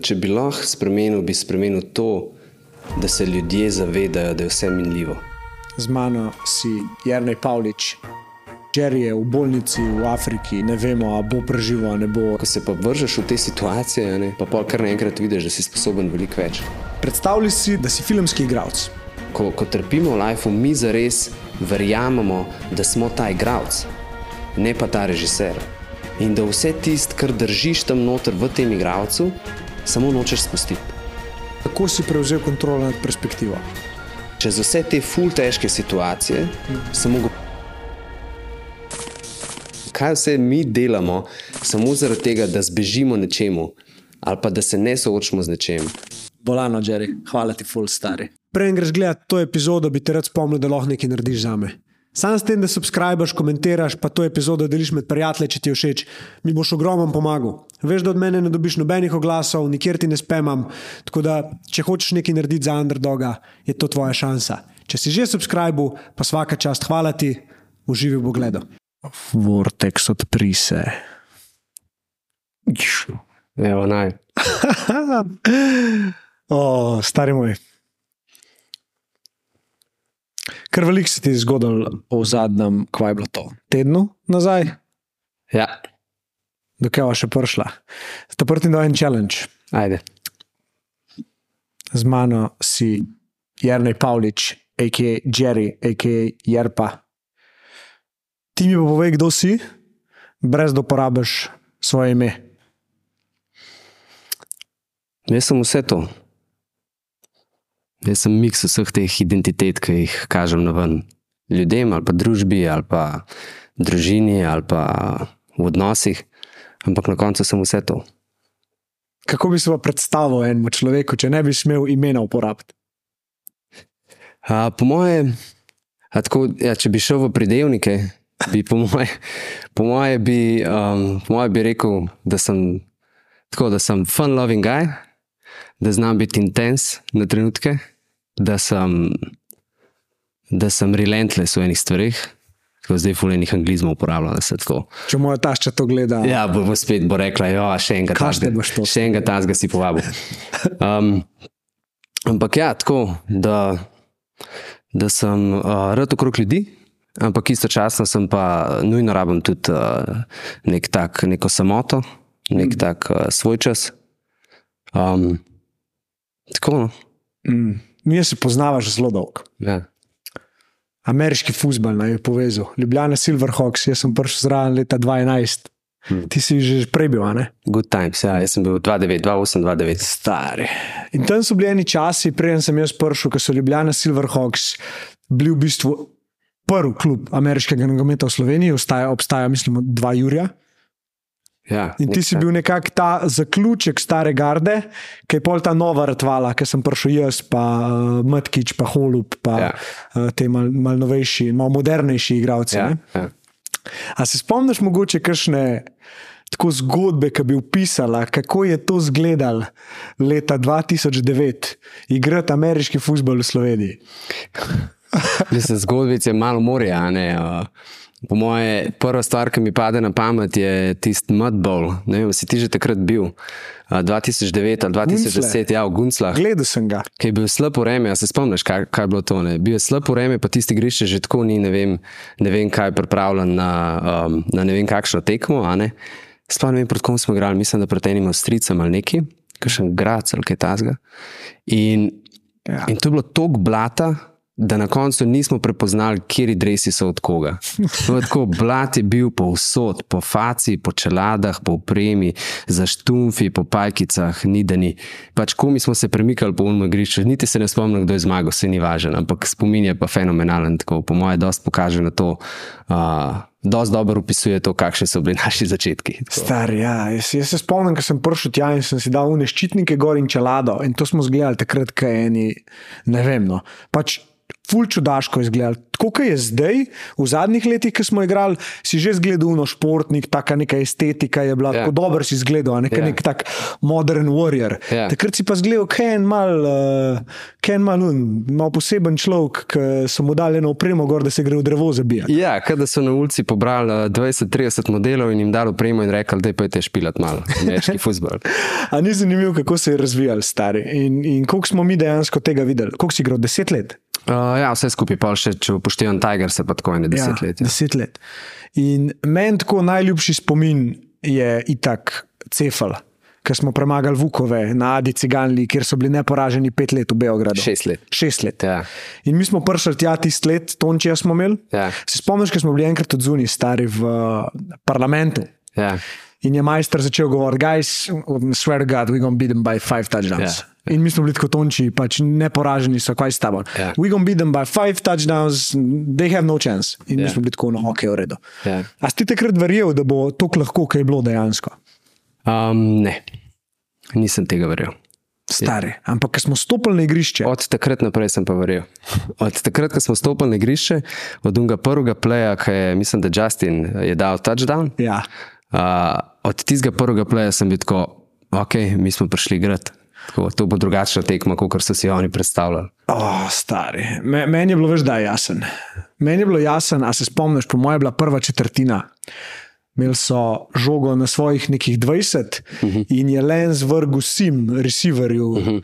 Če bi lahko spremenil, bi spremenil to, da se ljudje zavedajo, da je vse minljivo. Z mano si Jrnej Pavlič, Jerry je v bolnici v Afriki, ne vemo, ali bo preživel ali ne bo. Ko se pa vržeš v te situacije, ne, pa pol kar naenkrat vidiš, da si sposoben veliko več. Predstavljaj si, da si filmski igralec. Ko, ko trpimo v lifeu, mi zares verjamemo, da smo ta igralec, ne pa ta režiser. In da vse tisto, kar držiš tam noter v tem igralcu, samo nočeš spustiti. Kako si prevzel kontrolo nad perspektivo? Čez vse te ful težke situacije sem mogel. Kaj vse mi delamo, samo zaradi tega, da zbežimo nečemu, ali pa da se ne soočimo z nečem. Bolano, Jerry, hvala ti, full stari. Prej greš gledati to epizodo, bi ti rad spomnil, da lahko nekaj narediš za me. Sam s tem, da subskrbiš, komentiraš, pa to epizodo deliš med prijatelji, če ti je všeč, mi boš ogromno pomagal. Veš, da od mene ne dobiš nobenih oglasov, nikjer ti ne spemam. Tako da, če hočeš nekaj narediti za underdoga, je to tvoja šansa. Če si že subskrbil, pa vsaka čast, hvala ti, uživi v pogledu. Vortex odpri se. Evo, naj. o, stari moj. Ker veliko se ti je zgodilo v zadnjem, kva je bilo to? Tednu nazaj, Ja, dokaj je še prišla. Sta prti na en challenge. ajde. Z mano si Jrnej Pavlič, a.k.a. Jerry, a.k.a. Jerpa. Ti mi pa povej, kdo si, brez da uporabiš svoje ime. Jaz sem vse to. Jaz sem miks vseh teh identitet, ki jih kažem na ven. Ljudem ali pa družbi ali pa družini ali pa v odnosih, ampak na koncu sem vse to. Kako bi se pa predstavil enemu človeku, če ne bi smel imena uporabiti? A, po moje, a tako, ja, če bi šel v predelnike, bi po moje, po moje, bi, um, po moje bi rekel, da sem, tako, da sem fun loving guy, da znam biti intens na trenutke, da sem, da sem relentless v enih stvarih. Tako zdaj fulejnih anglizmov uporabljam, da se tako. Če moja tašča to gleda, Ja, bo, bo spet bo rekla, ja, še enega tazga, to še enega tazga si povabil. Um, ampak ja, tako, da, da sem uh, rad okrog ljudi, ampak istočasno sem pa nujno rabim tudi uh, nek tak, neko samoto, nek tak uh, svoj čas. Um, tako, no. mm, mi se poznavaš zelo dolgo. Ja. Ameriški futbol naj je povezal, Ljubljana Silverhawks, jaz sem prišel zraven leta 2011. Hmm. Ti si že prej bil, ne? Good times, ja, jaz sem bil 2-9, 2-8, 2-9. Stari. In tam so bili eni časi, preden sem jaz prišel, ko so Ljubljana Silverhawks bili v bistvu prvi klub ameriškega nogometa v Sloveniji, obstaja, obstaja mislim, dva Jurja. Ja, In ti si bil nekako ta zaključek stare garde, ki je pol ta nova ratvala, ki sem prišel jaz, pa uh, Matkič, pa Holub, pa ja. Uh, te mal, mal novejši, malo modernejši igralci. ja, Ja. ja. A se spomniš mogoče kakšne tako zgodbe, ki bi opisala, kako je to izgledalo leta 2009, igrati ameriški futbol v Sloveniji? Mislim, zgodbice malo morja. a Ne? Uh, Po moje, prva stvar, ki mi pade na pamet, je tisti Mudball. Ne vem, si ti že takrat bil. Uh, 2009 ali 2010, ja, v Gunclah. Gledal sem ga. Ki je bil slab vreme, a se spomniš, kaj, kaj je bilo to? Ne? Bil je slab vreme, pa tisti grišče že tako ni, ne vem, ne vem kaj je pripravljen na, um, na ne vem kakšno tekmo. Sploh ne vem, proti kom smo igrali, mislim, da proti enim avstricem ali neki, kakšen grad ali kaj tasga. In, Ja. in to je bilo toliko blata. Da na koncu nismo prepoznali, kje drevesi so od koga. Je Tako blat je bil povsod, po faci, po čeladah, po opremi, za štumfi, po pajkicah, ni da ni. Pač ko mi smo se premikali po unmu igrišču, niti se ne spomnim, kdo je zmagal, se ni važen, ampak spomin je pa fenomenalen. Tako, po mojem, dosti pokaže na to, uh, dosti dobro opisuje to, kakšni so bili naši začetki. Tako. Star, ja. jaz, jaz se spomnim, ko sem prišel tja in sem si dal une ščitnike gor in čelado. In to smo zgledali takrat, kaj eni, ne vem. No. Pač ful čudaško izgledalo. Tako kot je zdaj, v zadnjih letih, ki smo igrali, si že zgledal no športnik, taka neka estetika je bila, Ja. tako dober si izgledal, a ne Ja. nek tak modern warrior. Ja. Takrat si pa zgledal, kaj je en mal, uh, kaj je en mal, un, mal poseben človek, ki so mu dali eno opremo gor, da se gre v drevo zabijati. Ja, kada so na ulici pobrali eh, 20-30 modelov in jim dali opremo in rekli, da je pojete špilat malo, ameriški futbol. A ni zanimivo, kako se je razvijal stari in, in koliko smo mi dejansko tega videli. Koliko si igral? Deset let? Uh, ja, vse skupaj, pa še če upoštevam Tiger, se pa tako ene deset ja, let. Ja. Deset let. In meni tako najljubši spomin je itak Cefal, ker smo premagali Vukove na Adi Ciganli, kjer so bili neporaženi pet let v Beogradu. Šest let. Šest let. Ja. In mi smo prišli tja tisti let, Tončija smo imeli. Ja. Se spomniš, ko smo bili enkrat od zunaj, stari v uh, parlamentu. Ja. In je majster začel govoriti, guys, swear to God, we're gonna beat them by five touchdowns. Ja. In mi smo bili tako tonči, pač neporaženi so, kaj s tabo. Ja. We're gonna beat them by five touchdowns, they have no chance. In mi Ja. smo bili tako, no, ok, v redu. Ja. A si ti takrat verjel, da bo to lahko, kaj je bilo dejansko? Um, ne, nisem tega verjel. Stari. Ampak, ko smo stopili na igrišče, Od takrat naprej sem pa verjel. Od takrat, ko smo stopili na igrišče, od unga prvega pleja, ki je, mislim, da Justin je dal touchdown, ja. uh, od tistega prvega pleja sem bil tako, ok, mi smo prišli igrati. Tako, to bo drugačna tekma, kot so si oni predstavljali. Oh, stari. Me, meni je bilo več, da je jasen. Meni je bilo jasen, a se spomniš, po mojem je bila prva četrtina. Imeli so žogo na svojih nekih 20 uh -huh. in je len zvrgel sim, receiverju. Uh -huh.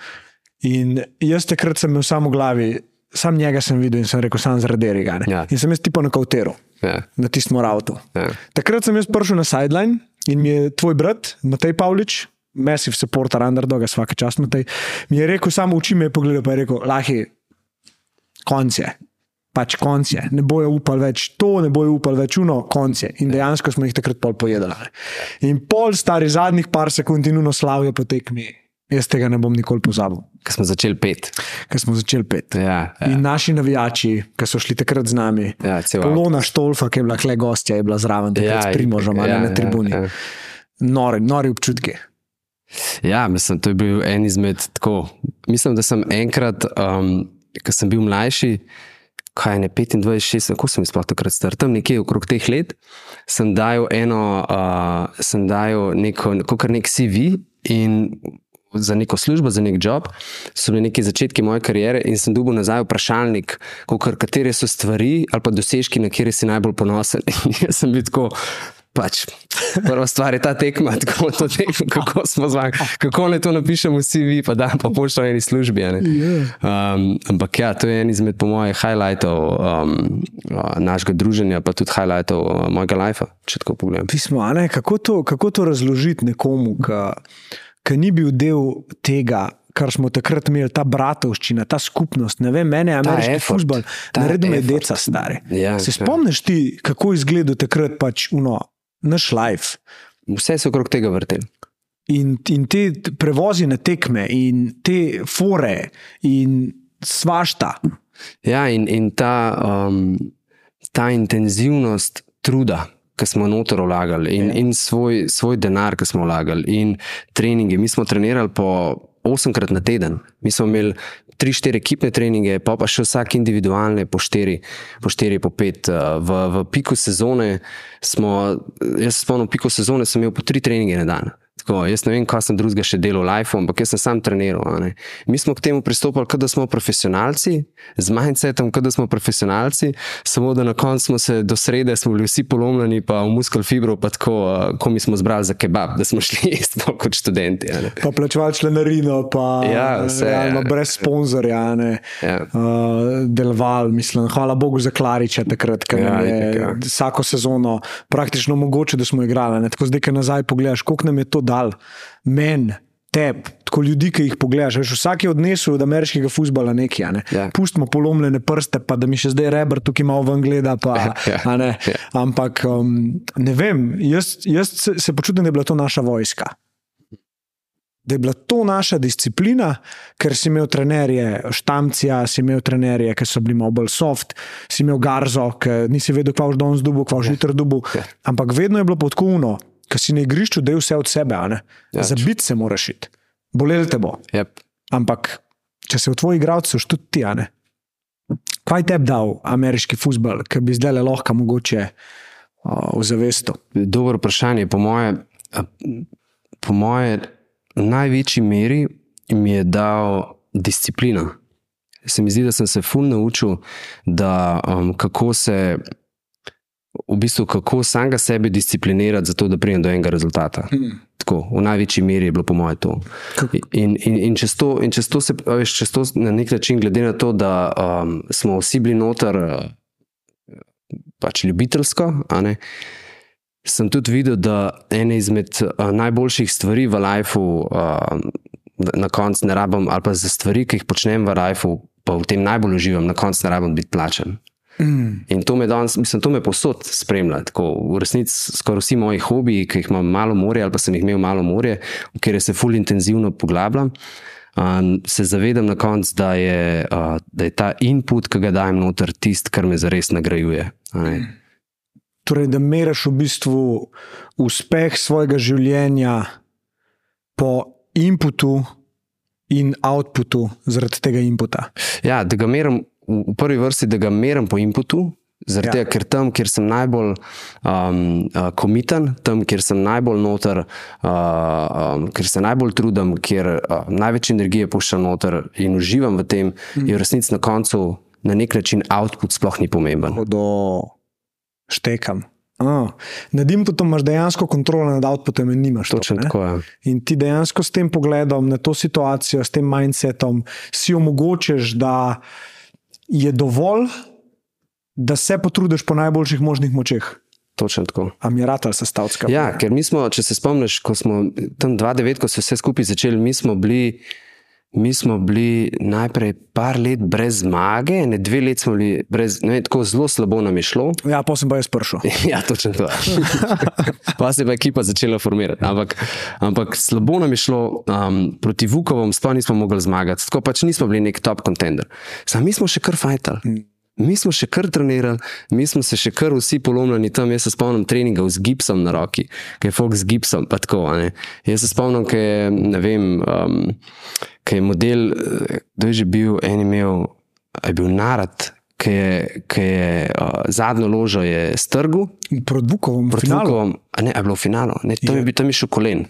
In jaz takrat sem imel samo v glavi, sam njega sem videl in sem rekel, sam zaradi tega. Ja. In sem jaz tipo na kauteru, Ja. na tistem avtu. Ja. Takrat sem jaz prišel na sideline in mi je tvoj brat, Matej Pavlič, massive supporter underdoga, vsake čas Matej, mi je rekel, samo oči me je pogledal, pa je rekel, lahi, konc je. Pač konc je, ne bojo upali več to, ne bojo upali več uno, konc je. In dejansko smo jih takrat pol pojedali. In pol stari zadnjih par sekund in uno slavijo po tekmi. Jaz tega ne bom nikoli pozabil, Ko smo začeli pet. ker smo začeli pet. Ja, ja. In naši navijači, ki so šli takrat z nami, Ja, cel Polona Štolfa, ki je bila kle gostja, je bila zraven, takrat Ja, ja, s Primožem, ja, ja, na tribuni. ja, Ja, ja. ja. Nori, nori občutki. Ja, mislim, to je bil en izmed tako. Mislim, da sem enkrat, um, ko sem bil mlajši, kaj ne 25, 26, kako sem jih sploh takrat star, tam nekje okrog teh let, sem dajal eno, uh, sem dajal neko, kot nek CV in za neko službo, za nek job, so bili neki začetki moje kariere in sem dobil nazaj vprašalnik, kakor, katere so stvari ali pa dosežki, na kere si najbolj ponosen. Jaz sem bil tako. Pač, prva stvar je ta tekma, tako to tekmo, kako smo zvali, kako naj to napišemo v CV, pa da pa pošljemo eni službi. ne. Um, ampak ja, to je en izmed, po mojem, highlightov um, našega druženja, pa tudi highlightov uh, mojega lifea, če tako pogledam. Pismo, ne, kako, to, kako to razložiti nekomu, ki ni bil del tega, kar smo takrat imeli, ta bratovščina, ta skupnost. Ne vem, mene je ameriški futbol, ta naredil me deca stari. Ja, Se ja. spomniš ti, kako je izgledal takrat pač uno, naš life? Vse so okrog tega vrteli. In, in te prevozi na tekme, in te fore, in svašta. Ja, in, in ta, um, ta intenzivnost truda, ki smo noter vlagali, in, in svoj, svoj denar, ki smo vlagali, in treninge. Mi smo trenirali po osemkrat na teden. Mi smo imeli tri, štiri ekipne treninge, pa pa še vsak individualne, po štiri, po, štiri, po pet. Uh, V, v piku sezone smo, jaz se spomnim, v piku sezone sem imel po tri treninge na dan. Tako, jaz ne vem, kaj sem drugega še delal v life, ampak jaz sem sam treniral. Mi smo k temu pristopili, kot da smo profesionalci, z mindsetom, kot da smo profesionalci, samo da na koncu smo se do srede, smo bili vsi polomljeni, pa v muskel fibro, pa tako, uh, ko mi smo zbrali za kebab, da smo šli jesti kot študenti. Pa plačevali članarino, pa Ja, vse, realno, ja. brez sponzorja, Ja. uh, deloval. Mislim, hvala Bogu za Klariča takrat, ker Ja, je itak, ja. vsako sezono praktično mogoče, da smo igrali. Ne. Tako zdaj, ko nazaj pogledaš, koliko nam je to dal, men. Tebi, tako ljudi, ki jih pogledaš. Veš, vsak je odnesel od ameriškega futbola nekaj. Ne? Ja. Pustimo polomljene prste, pa da mi še zdaj rebr tukaj malo ven gleda. Pa, Ja. a ne. Ja. Ampak um, ne vem, jaz, jaz se, se počutim, da je bila to naša vojska da je bila to naša disciplina, ker si imel trenerje, štamcija, si imel trenerje, ki so bili malo bolj soft, si imel garzo, ki nisi vedel, kva boš danes dubu, kva boš jutri dubu. Ampak vedno je bilo podkovno, ker si na igrišču del vse od sebe? Ja, Zabiti se moraš iti, bolel te bo. Yep. Ampak če se v tvoji igralcu tudi ti, ne. Kaj te je dal ameriški futbol, ki bi zdaj le lahko mogoče uh, v zavestu? Dobro vprašanje. Po moje, po moje, največji meri mi je dal disciplino. Se mi zdi, da sem se ful naučil, da um, kako se. V bistvu, kako samega sebe disciplinirati, zato da pridem do enega rezultata. Hmm. Tako, v največji meri je bilo, po mojem, to. In, in, in čez, to, in čez to se, veš, čez to na nek način, glede na to, da um, smo vsi bili noter, uh, pač ljubiteljsko, ne, sem tudi videl, da ena izmed uh, najboljših stvari v lifeu, uh, na koncu ne rabim, ali pa za stvari, ki jih počnem v lifeu, pa v tem najbolj uživam, na koncu ne rabim biti plačen. Mm. In to me danes, mislim, to me posod spremlja. Tako, v resnici skoraj vsi moji hobiji, ki jih imam malo morje, ali pa sem jih imel malo morje, v kjer se ful intenzivno poglabljam. Um, se zavedam na koncu, da, je, uh, da je ta input, ki ga dajem noter, tisti, kar me zares nagrajuje. ne. Torej, da meriš v bistvu uspeh svojega življenja po inputu in outputu zaradi tega inputa. Ja, da ga merim, v prvi vrsti, da ga merim po inputu. Zaradi Ja. ja. tega, ker tam, kjer sem najbolj um, uh, komiten, tam, kjer sem najbolj noter, uh, um, ker se najbolj trudim, kjer uh, največ energije puščam noter in uživam v tem, mm. je v resnici na koncu na nek način output sploh ni pomemben. Do štekam. Ah, nad inputom imaš dejansko kontrolo, nad outputom nimaš. Točno ne? tako je. In ti dejansko s tem pogledom na to situacijo, s tem mindsetom, si omogočeš, da je dovolj, da se potrudiš po najboljših možnih močeh. Točno tako. A mi je rad ali sestavska? Ja, ker mi smo, če se spomniš, ko smo tam 2-9, ko so vse skupaj začeli, mi smo bili. Mi smo bili najprej par let brez zmage, ne dve leti smo bili brez, ne, tako zelo slabo nam je šlo. ja pa sem pa jaz prišel. Ja, točno to. pa se je pa ekipa začela formirati. Ampak, ampak slabo nam je šlo, um, proti Vukovom sploh nismo mogli zmagati, tako pač nismo bili nek top contender. Sam mi smo še kar fajtali. Mi smo še kar trenirali, mi smo se še kar vsi polomljeni tam. Jaz se spomnim treningov z gipsom na roki, ki je folk z gipsom. pa Tako, ne. Jaz se spomnim, ki je, ne vem, um, ki je model, eh, kdo je že bil, en imel, je bil narad, ki je, ki je uh, zadnjo ložo je strgal. Proti Vukovom, finalu. Vukovom, ne, je bilo v finalu, ne, tam, Je. je. tam je šel kolen.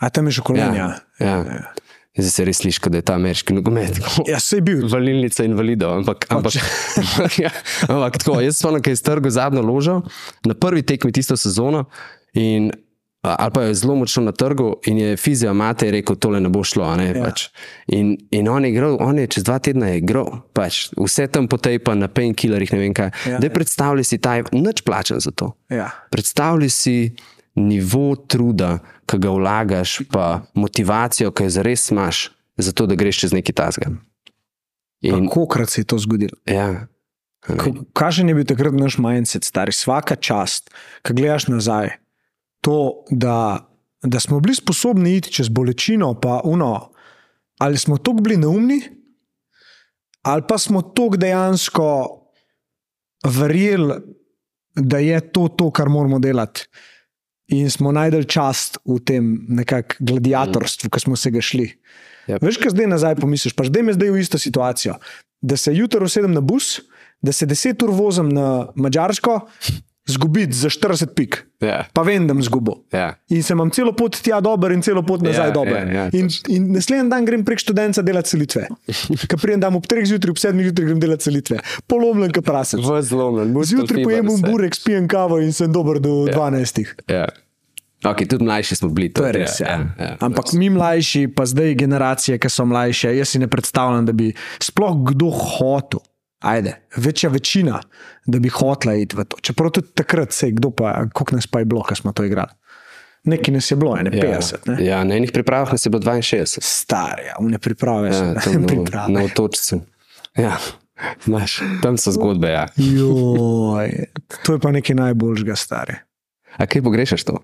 A tam je še kolenja. ja. ja. Zdaj se res sliši, da je ta ameriški nogomet. Ja, se je bil. Valilnica invalidov, ampak, ampak, ja, ampak tako, jaz da je strgal zadnjo ložo na prvi tekmi tisto sezono. In, ali pa je zelo močno na trgu, in je fizio mate rekel, tole ne bo šlo. Ne, Ja. pač. in, in on je igral, on je čez dva tedna je igral, pač, vse tam potej pa na painkillerjih, ne vem kaj. Ja, Ja, da ja. predstavljaj si ta, nič plačen za to. Ja. Predstavljaj si nivo truda, ki ga vlagaš, pa motivacijo, ki jo zares imaš, zato da greš čez neki tasga. In, Kako krat se je to zgodilo? ja, Kakšen je bil takrat naš mindset, stari, vsaka čast, ki gledaš nazaj, to, da, da smo bili sposobni iti čez bolečino, pa uno, ali smo tako bili neumni, ali pa smo tako dejansko verjeli, da je to to, kar moramo delati. In smo najdel čast v tem nekakšnem gladiatorstvu, ki smo se ga šli. Yep. Veš, kaj zdaj nazaj pomisliš, pa zdaj me zdaj v isto situacijo. Da se jutro usedem na bus, da se 10 ur vozim na Mačarsko, zgubiti za 40 pik. Ja, Pa vem, da bom zgubil. ja. In se imam celo pot tja dober in celo pot nazaj Ja, dober. ja, ja, in, in naslednji dan grem prek študenta delati selitve. Ker prijem dan ob 3 zjutraj, ob 7 zjutraj grem delati selitve. Polomljen, kot prasec. Zlomljen, Zjutraj pojem burek, spijem kavo in sem dober do ja. 12. Ja. Okay, tudi mlajši smo bili. To je res. Ja. ja, ja. Ampak mi mlajši, pa zdaj generacije, ki so mlajše, jaz si ne predstavljam, da bi sploh kdo hotel. Ajde, večja večina, da bi hotela iti v to. Čeprav tudi takrat, sej, kdo pa, koliko nas pa je bilo, ko smo to igrali. Nekaj nas je bilo, ne 50. Ne? Ja, na enih pripravah nas je bilo 62. Starja, v ne priprave Ja, se. tam priprave. na otočcu. Ja, znaš, tam so zgodbe. Ja. Joj, to je pa nekaj najboljšega, stare. A kaj pogrešaš to?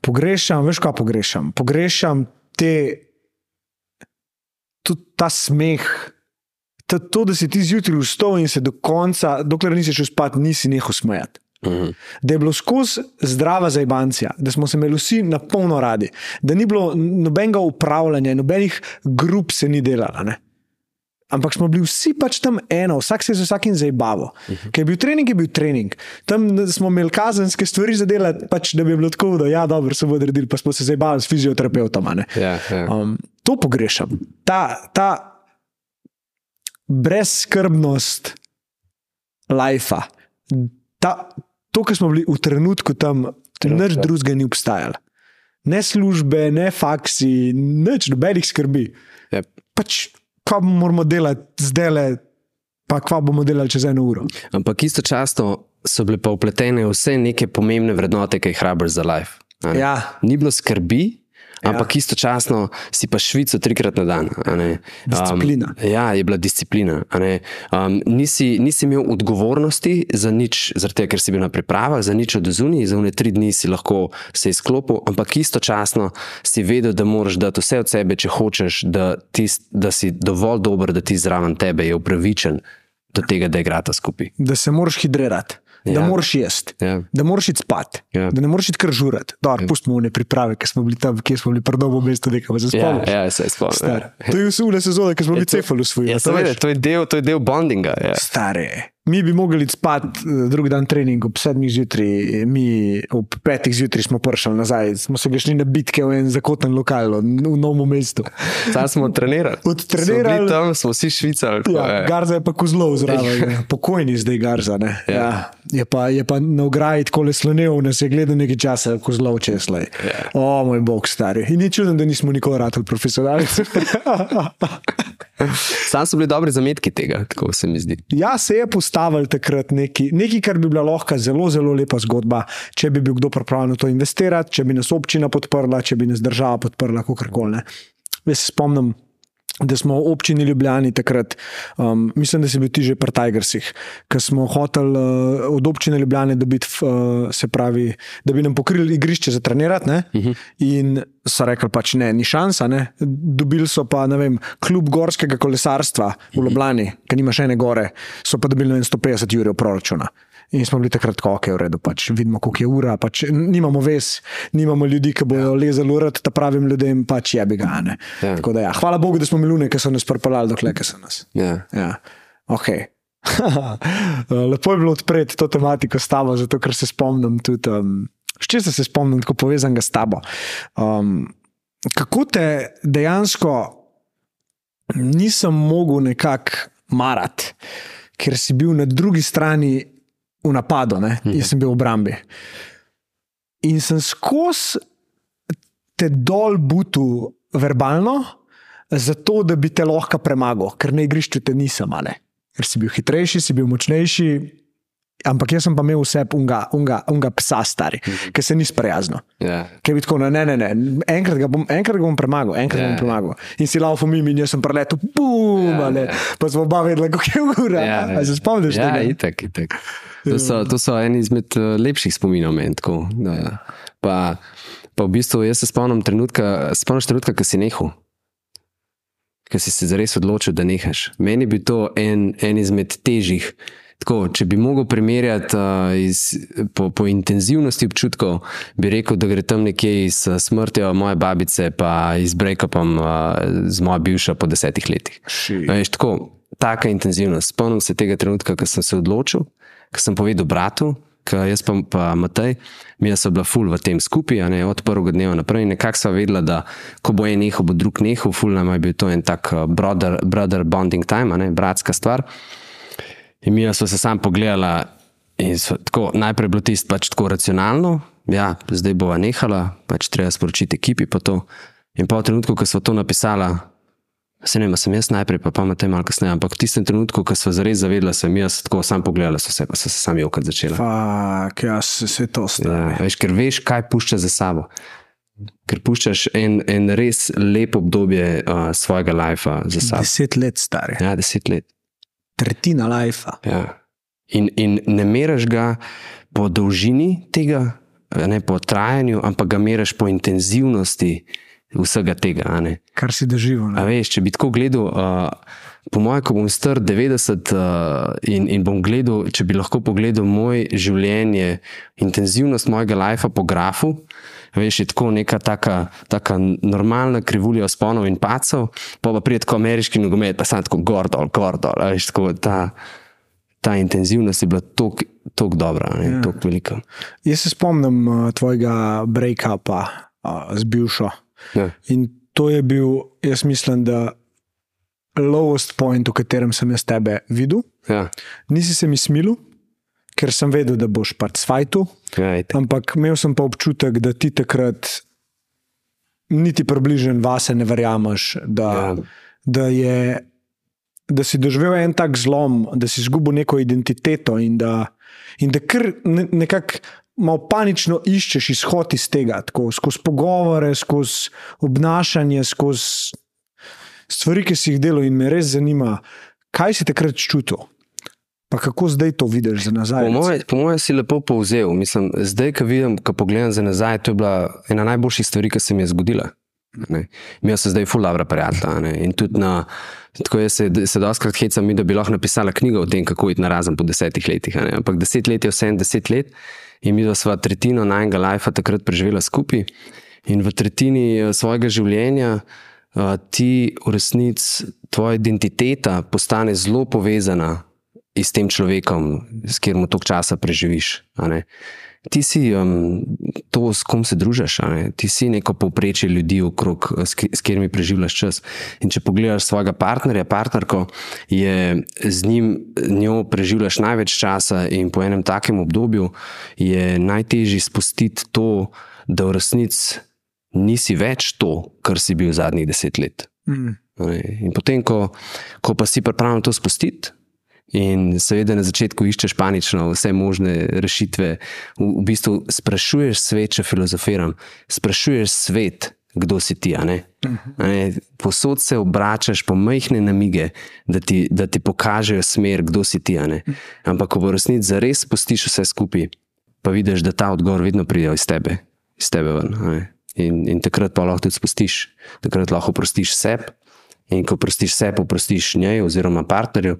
Pogrešam, veš, kaj pogrešam? Pogrešam te, tudi ta smeh. To, to, da si ti zjutraj vstal in se do konca, dokler nisi šel spat, nisi nehal smejati. Mhm. Da je bilo skozi zdrava zajbancija, da smo se imeli vsi na polno radi, da ni bilo nobenega upravljanja, nobenih grup se ni delalo. Ne? ampak smo bili vsi pač tam eno, vsak se je z vsakim zabaval. Uh -huh. Ker je bil trening, je bil trening. Tam smo imeli kazenske stvari za delati, pač, da bi bilo tako, da ja, dobro se bo odredili, pa smo se zabavali s fizioterapeutom. Ja, ja. Um, to pogrešam. Ta, ta brezskrbnost lajfa, to, kar smo bili v trenutku tam, nič drugega ni obstajalo. Ne službe, ne faksi, nič, nobenih skrbi. Yep. Pač, kaj moramo delati zdaj, le, pa kaj bomo delali čez eno uro. Ampak istočasno so bile pa upletene vse neke pomembne vrednote, ki jih hrabiš za life. Ja. Ni bilo skrbi, ampak istočasno si pa švico trikrat na dan. Disciplina. Um, ja, je bila disciplina. Um, nisi, nisi imel odgovornosti za nič, tega, ker si bil na pripravah, za nič od zunaj, za une tri dni si lahko se izklopil, ampak istočasno si vedel, da moraš dati vse od sebe, če hočeš, da, tis, da si dovolj dober, da ti zraven tebe je upravičen do tega, da igrata skupaj. Da se moraš hidrirati, ja. Da Ja. moraš jesti, Ja. da moraš iti spat, Ja. da ne moraš iti kar žurati. Dobro, pustimo ne priprave, ker smo bili tam, kjer smo bili prdobo mesto, nekaj se Ja, spomniš. ja, se spomnim. Star. To je vse ule sezone, ki smo bili cefali svoji. Ja, seveda, to, je del- to je del bondinga. Ja. Stare. Mi bi mogli iti spat, eh, drugi dan trening ob sedmih zjutraj, mi ob petih zjutraj smo prišli nazaj, smo se šli na bitke v en zakoten lokal v novem mestu. Sam smo trenirali. Odtrenirali. Smo bili tam smo vsi švicali. Ja. Garza je pa kozlov zraven, ja. pokojni zdaj Garza. ne. Ja. Ja. Je, pa, je pa na ograji tako le slonev, nas je gledal nekaj časa, kozlov česlej. Ja. O moj bog, stari. In ni čudno, da nismo nikoli ratali profesionalci. Sam so bili dobri zametki tega, tako se mi zdi. Ja, se je postavil takrat neki, nekaj, kar bi bila lahko zelo, zelo lepa zgodba, če bi bil kdo pripravljen v to investirati, če bi nas občina podprla, če bi nas država podprla, kako koli. Jaz se spomnim. Da smo v občini Ljubljani takrat, um, mislim, da si bil ti že pri Tigersih, ker smo hoteli uh, od občine Ljubljane dobiti, uh, se pravi, da bi nam pokrili igrišče za trenirati. Uh -huh. In so rekli, pač ne, ni šansa. Ne? Dobili so pa, ne vem, klub gorskega kolesarstva v Ljubljani, ki nima še ene gore, so pa dobili ne vem, 150 jurjev proračuna. In smo bili takrat tako, okay, v redu, pač vidimo, koliko je ura, pač nimamo ves, nimamo ljudi, ki bodo lezali urat, ta pravim ljudem, pač je bi ga. ne. Ja. Tako da ja, hvala Bogu, da smo imeli lune, ki so nas pripeljali dokle, ki so nas. Ja. Ja, ok. Lepo je bilo odpreti to tematiko s tabo, zato ker se spomnim tudi, um, čim se spomnim, tako povezanega s tabo. Um, kako te dejansko nisem mogel nekako marati, ker si bil na drugi strani v napadu, ne? jaz sem bil v obrambi. In sem skozi te dol butu verbalno, zato da bi te lahko premagal, ker na igrišču te nisem, ali ker si bil hitrejši, si bil močnejši. Ampak jaz sem pa imel vse unga, unga, unga psa, stari, ki se ni sprijaznil. Ja. Ki bi tako, no, ne, ne, ne, enkrat ga bom, enkrat ga bom premagal, enkrat Ja, yeah. bom premagal. In si laufal mimo in jaz sem preletel, bum, Ja, yeah, ja. pa smo oba vedeli, kako je ura. Ja, A se spomniš ja, tega? itak, itak. To so, to so eni izmed uh, lepših spominov meni. tako, da- Pa, pa v bistvu jaz se spomnim trenutka, spomniš trenutka, ko si nehal. Ker si se zares odločil, da nehaš. Meni bi to en, en izmed težjih. Tako, če bi mogel primerjati uh, iz, po, po intenzivnosti občutkov, bi rekel, da gre tam nekje iz uh, smrtjo moje babice, pa iz breakupom uh, z mojo bivšo po desetih letih. Veš, tako, taka intenzivnost. Spomnim se tega trenutka, ko sem se odločil, ko sem povedal bratu, jaz pa, pa Matej, mi smo bila ful v tem skupaj, ne, od prvega dneva naprej. Nekako sva vedela, da ko bo en nehal, bo drug nehal, ful nam je bil to en tak uh, brother, brother bonding time, ne, bratska stvar. In mi smo se sam pogledala. In so, tako, najprej je bilo tisto pač tako racionalno, ja, zdaj bova nehala, pač treba sporočiti ekipi. pa to. In pa v trenutku, ko so to napisala, se ne vem, sem jaz najprej, pa pametno malo kasneje, ampak v tistem trenutku, ko so zares zavedla, sem jaz tako sam pogledala, so se pa so se sami okrat začela. Fak, ja, se, se to stane. Ja, veš, ker veš, kaj pušča za sabo. Ker puščaš en, en res lep obdobje uh, svojega lajfa za sabo. Deset let stari, Ja, deset let. Tretjina lajfa. Ja. In, in ne meriš ga po dolžini tega, ne po trajanju, ampak ga meriš po intenzivnosti vsega tega. Kar si doživel. Veš, če bi tako gledal, uh, po mojem, ko bom star 90 uh, in, in bom gledal, če bi lahko pogledal moje življenje, intenzivnost mojega lajfa po grafu, Veš, je tako neka taka, taka normalna krivulja sponov in pacov, pa pa pride tako ameriški nogomet, pa samo tako gor dol, gor dol. Veš, tako ta, ta intenzivnost je bila tako dobra, ja. tako velika. Jaz se spomnim uh, tvojega break-upa uh, z bivšo. Ja. In to je bil, jaz mislim, da lowest point, v katerem sem jaz tebe videl. Ja. Nisi se mi smilil, ker sem vedel, da boš pač svajtu. Ja, ampak imel sem pa občutek, da ti takrat niti približen vase ne verjameš, da, ja. da, je, da si doživel en tak zlom, da si izgubil neko identiteto in da, in da kar ne, nekako. Malo panično iščeš izhod iz tega, tako, skozi pogovore, skozi obnašanje, skozi stvari, ki si jih delal, in me res zanima, kaj si takrat čutil. Pa kako zdaj to vidiš za nazaj? Po mojem moje si lepo povzel. Mislim, zdaj, ko vidim, ko pogledam za nazaj, to je bila ena najboljših stvari, ki se mi je zgodila. Mi smo zdaj fulabra prijatelja. In tudi na, tako je se, se doskrat hecam, mi, da bi lahko napisala knjigo o tem, kako iti na razen po desetih letih. Ampak deset let je vse en deset let in mi smo tretjino najnega lajfa takrat preživela skupaj. In v tretjini eh, svojega življenja uh, ti v resnici, tvoja identiteta postane zelo povezana s tem človekom, s katerim toliko časa preživiš. Ti si um, to, s kom se družiš, ti si neko povprečje ljudi, okrog, s, s katerimi preživljaš čas. In če pogledaš svojega partnerja, partnerko, je z njim, njo preživljaš največ časa, in po enem takem obdobju je najtežje spustiti to, da v resnici nisi več to, kar si bil zadnjih deset let. Mm. In potem, ko, ko pa si pripravljen to spustiti, In seveda na začetku iščeš panično vse možne rešitve, v, v bistvu sprašuješ svet, če filozofiram, sprašuješ svet, kdo si ti. Mhm. Posod se obračaš po majhne namige, da ti, da ti pokažejo smer, kdo si ti. Ampak ko v resnici zares spustiš vse skupaj, pa vidiš, da ta odgovor vedno pride iz tebe, iz tebe ven. In, in takrat pa lahko tudi spustiš, takrat lahko prostiš sebi. In ko prostiš vse, poprostiš njej oziroma partnerju,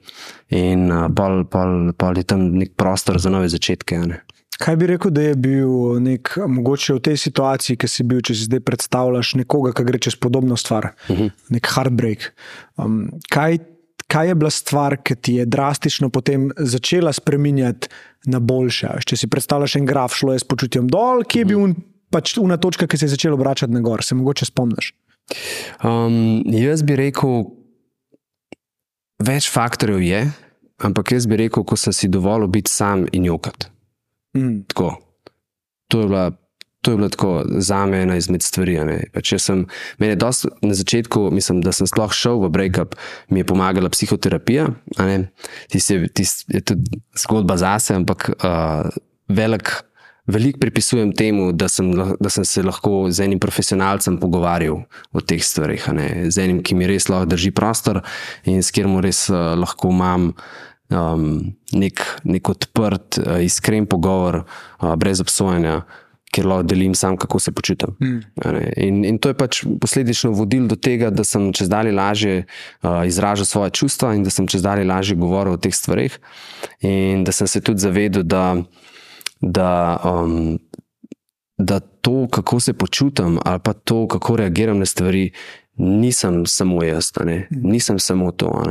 in uh, pol, pol, pol je tam nek prostor za nove začetke. Ne? Kaj bi rekel, da je bil nek, mogoče v tej situaciji, ki si bil, če si zdaj predstavljaš nekoga, ki gre čez podobno stvar, uh mhm. -huh. nek heartbreak. Um, kaj, kaj je bila stvar, ki ti je drastično potem začela spremenjati na boljše? Če si predstavljaš en graf, šlo je s počutjem dol, kje je bil uh -huh. pač una točka, ki se je začela obračati na gor, se mogoče spomniš. Um, jaz bi rekel, več faktorjev je, ampak jaz bi rekel, ko sem si dovolil biti sam in jokat. Mm. To je bila. To je bilo tako za me ena izmed stvari. Sem, dost, na začetku, mislim, da sem sploh šel v breakup, mi je pomagala psihoterapija. Ti si, ti je tudi zgodba zase, ampak uh, velik veliko pripisujem temu, da sem, da sem se lahko z enim profesionalcem pogovarjal o teh stvarih, z enim, ki mi res lahko drži prostor in s katerim res uh, lahko imam. Um, nek, nek odprt, uh, iskren pogovor, uh, brez obsojanja, ker lahko delim sam, kako se počutim. Mm. In, in to je pač posledično vodilo do tega, da sem čez dalje lažje uh, izražal svoje čustva in da sem čez dalje lažje govoril o teh stvarih. In da sem se tudi zavedel, da da, um, da to, kako se počutim, ali pa to, kako reagiram na stvari, nisem samo jaz, nisem samo to.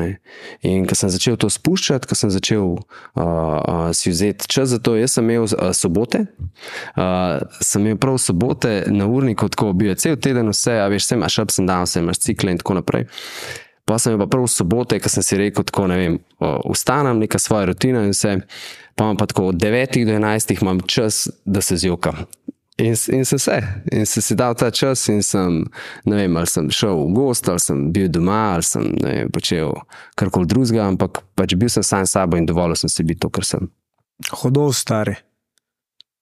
In ko sem začel to spuščati, ko sem začel uh, uh, si vzeti čas za to, jaz sem imel uh, sobote, uh, sem imel prav sobote na urniku, tako bil je cel teden, vse, a veš, sem imaš ups and downs, imaš cikle in tako naprej. Pa sem imel pa prav sobote, ko sem si rekel, tako ne vem, ustanem, neka svoja rutina in vse pa imam pa tako od 9 do 11 imam čas, da se zjokam. In, in sem se, in sem si dal ta čas, in sem, ne vem, ali sem šel v gost, ali sem bil doma, ali sem vem, počel karkoli drugega, ampak pač bil sem sam s sabo in dovolj sem si biti to, kar sem. Hodov stari.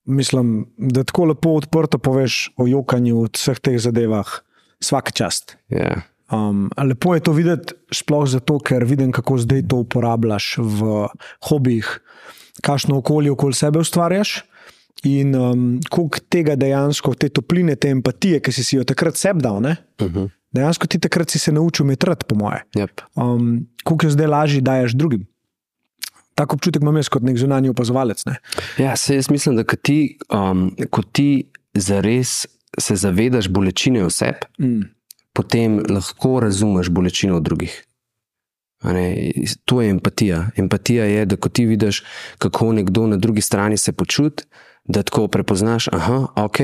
Mislim, da tako lepo odprto poveš o jokanju v vseh teh zadevah, vsak čast. Yeah. Um, lepo je to videti, sploh zato, ker vidim, kako zdaj to uporabljaš v hobijih, kakšno okolje okoli sebe ustvarjaš. In um, koliko tega dejansko, te topline, te empatije, ki si, si jo takrat sebi dal, uh mhm. -huh. dejansko ti takrat si se naučil metrati, po moje. Yep. Um, koliko jo zdaj lažje daješ drugim. Tako občutek imam jaz kot nek zunanji opazovalec. Ne? Ja, se jaz mislim, da ko ti, um, ko ti zares se zavedaš bolečine v sebi, mm. Potem lahko razumeš bolečino drugih. To je empatija. Empatija je, da ko ti vidiš, kako nekdo na drugi strani se počuti, da tako prepoznaš, da je ok,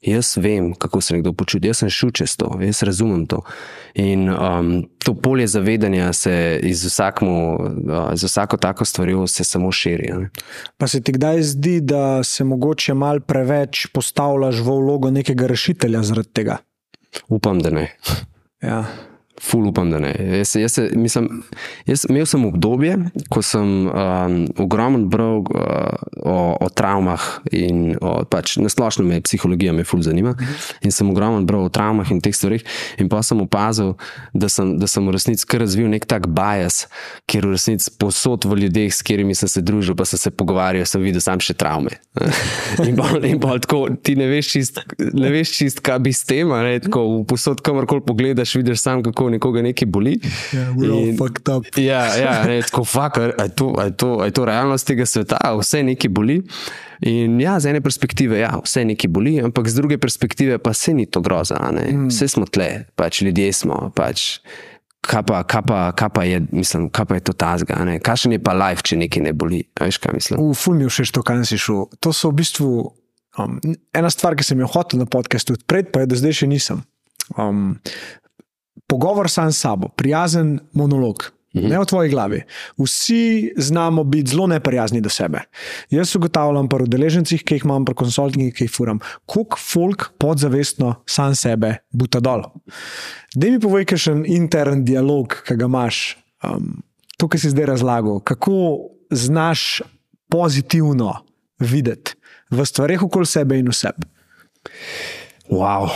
jaz vem, kako se nekdo počuti, jaz sem šel čez to, jaz razumem to. In um, to polje zavedanja se iz, vsakmu, uh, iz vsako tako stvarjo samo širi. Ne? Pa se ti kdaj zdi, da se mogoče mal preveč postavljaš v vlogo nekega rešitelja zaradi tega? Upam, da ne. Ja. Ful upam, da ne. Jaz, jaz, mislim, jaz imel sem obdobje, ko sem um, ogromno bral uh, o, o travmah in o, pač, na splošno me psihologija me ful zanima. In sem ogromno bral o travmah in teh stvarih. In pa sem opazil, da sem, da sem v resnici kar razvil nek tak bias, ker v resnici posod v ljudeh, s katerimi sem se družil, pa sem se pogovarjal, sem videl sam še travme. in pa, in pa tako, ti ne veš čist, ne veš čist, kaj bi s tem, ne, tako posod, kamorkoli pogledaš, vidiš sam, kako nekoga nekaj boli. Yeah, ja, ja, ne, tako fuck, je to, to, to realnost tega sveta, vse nekaj boli. In ja, z ene perspektive, ja, vse nekaj boli, ampak z druge perspektive pa se ni to groza. Mm. Vse smo tle, pač ljudje smo. Pač, Kaj pa, kaj, pa, kaj, pa je, mislim, kaj pa je to tazga? Kakšen je pa life, če nekaj ne boli? Veš, kaj mislim? V filmu še to, kaj si šel. To so v bistvu um, ena stvar, ki sem jo hotel na podkastu odpreti, pa je, da zdaj še nisem. Um, pogovor sam s sabo, prijazen monolog. Mhm. Ne v tvoji glavi. Vsi znamo biti zelo neprijazni do sebe. Jaz ugotavljam pri udeležencih, ki jih imam, pri konsultingih, ki jih furam, koliko folk podzavestno sam sebe buta dol. Da mi povej, kaj je še en intern dialog, ki ga imaš, um, to, kar si zdaj razlagal, kako znaš pozitivno videti v stvarih okoli sebe in vse. Wow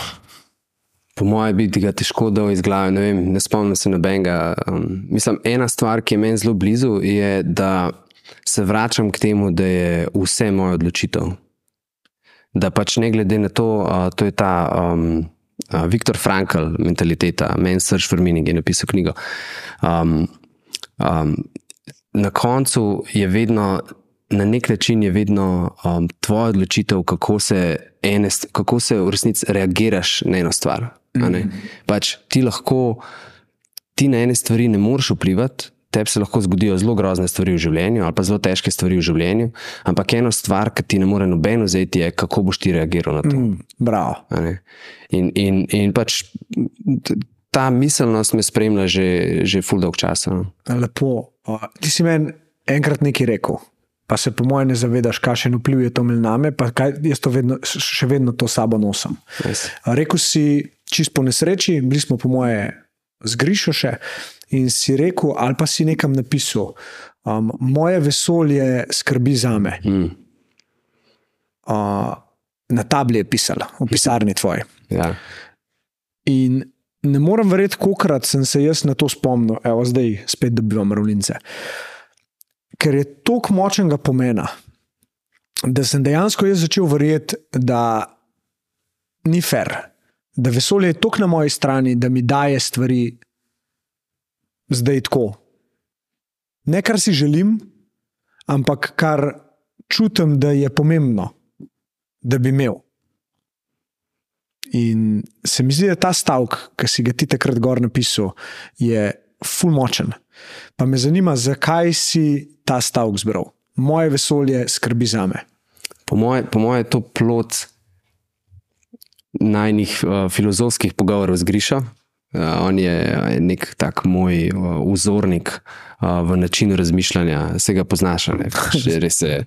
po mojem, bi ga težko dal iz glave. Ne, vem, ne spomnim se nobenega. Um, mislim, ena stvar, ki je meni zelo blizu, je, da se vračam k temu, da je vse moja odločitev. Da pač ne glede na to, uh, to je ta um, uh, Viktor Frankl mentaliteta, for Meaning, ki je napisal knjigo. Um, um, na koncu je vedno na nek način je vedno um, tvoja odločitev, kako se, ene, kako se v resnici reagiraš na eno stvar. Mm pač, ti lahko, ti na ene stvari ne moreš vplivati. Tebi se lahko zgodijo zelo grozne stvari v življenju, ali pa zelo težke stvari v življenju, ampak ena stvar, ki ti ne more nobeno vzeti, je, kako boš ti reagiral na to. Mm, in, in, in pač ta miselnost me spremlja že, že full dog časa. No. Lepo. Ti si meni enkrat nekaj rekel pa se po mojem ne zavedaš, kakšen vpliv je to imel na me, pa kaj, jaz to vedno, še vedno to sabo nosim. Yes. Rekl si, čist po nesreči, bili smo po moje zgrišo še in si rekel, ali pa si nekam napisal, um, moje vesolje skrbi za me. Mm. Uh, na tabli je pisala, v pisarni tvoji. Ja. In ne morem verjeti, koliko sem se jaz na to spomnil, evo zdaj spet dobivam ravnice. Uh, ker je tako močnega pomena, da sem dejansko jaz začel verjeti, da ni fair, da vesolje je tako na moji strani, da mi daje stvari zdaj tako. Ne kar si želim, ampak kar čutim, da je pomembno, da bi imel. In se mi zdi, da ta stavek, ki si ga ti takrat gor napisal, je fulmočen. Pa me zanima, zakaj si ta stavek zbral. Moje vesolje skrbi za me. Po mojem moje je to plot najnih uh, filozofskih pogovorov z Grišo. Uh, on je nek tak moj uh, vzornik uh, v načinu razmišljanja, se ga poznaš, ne pač res je.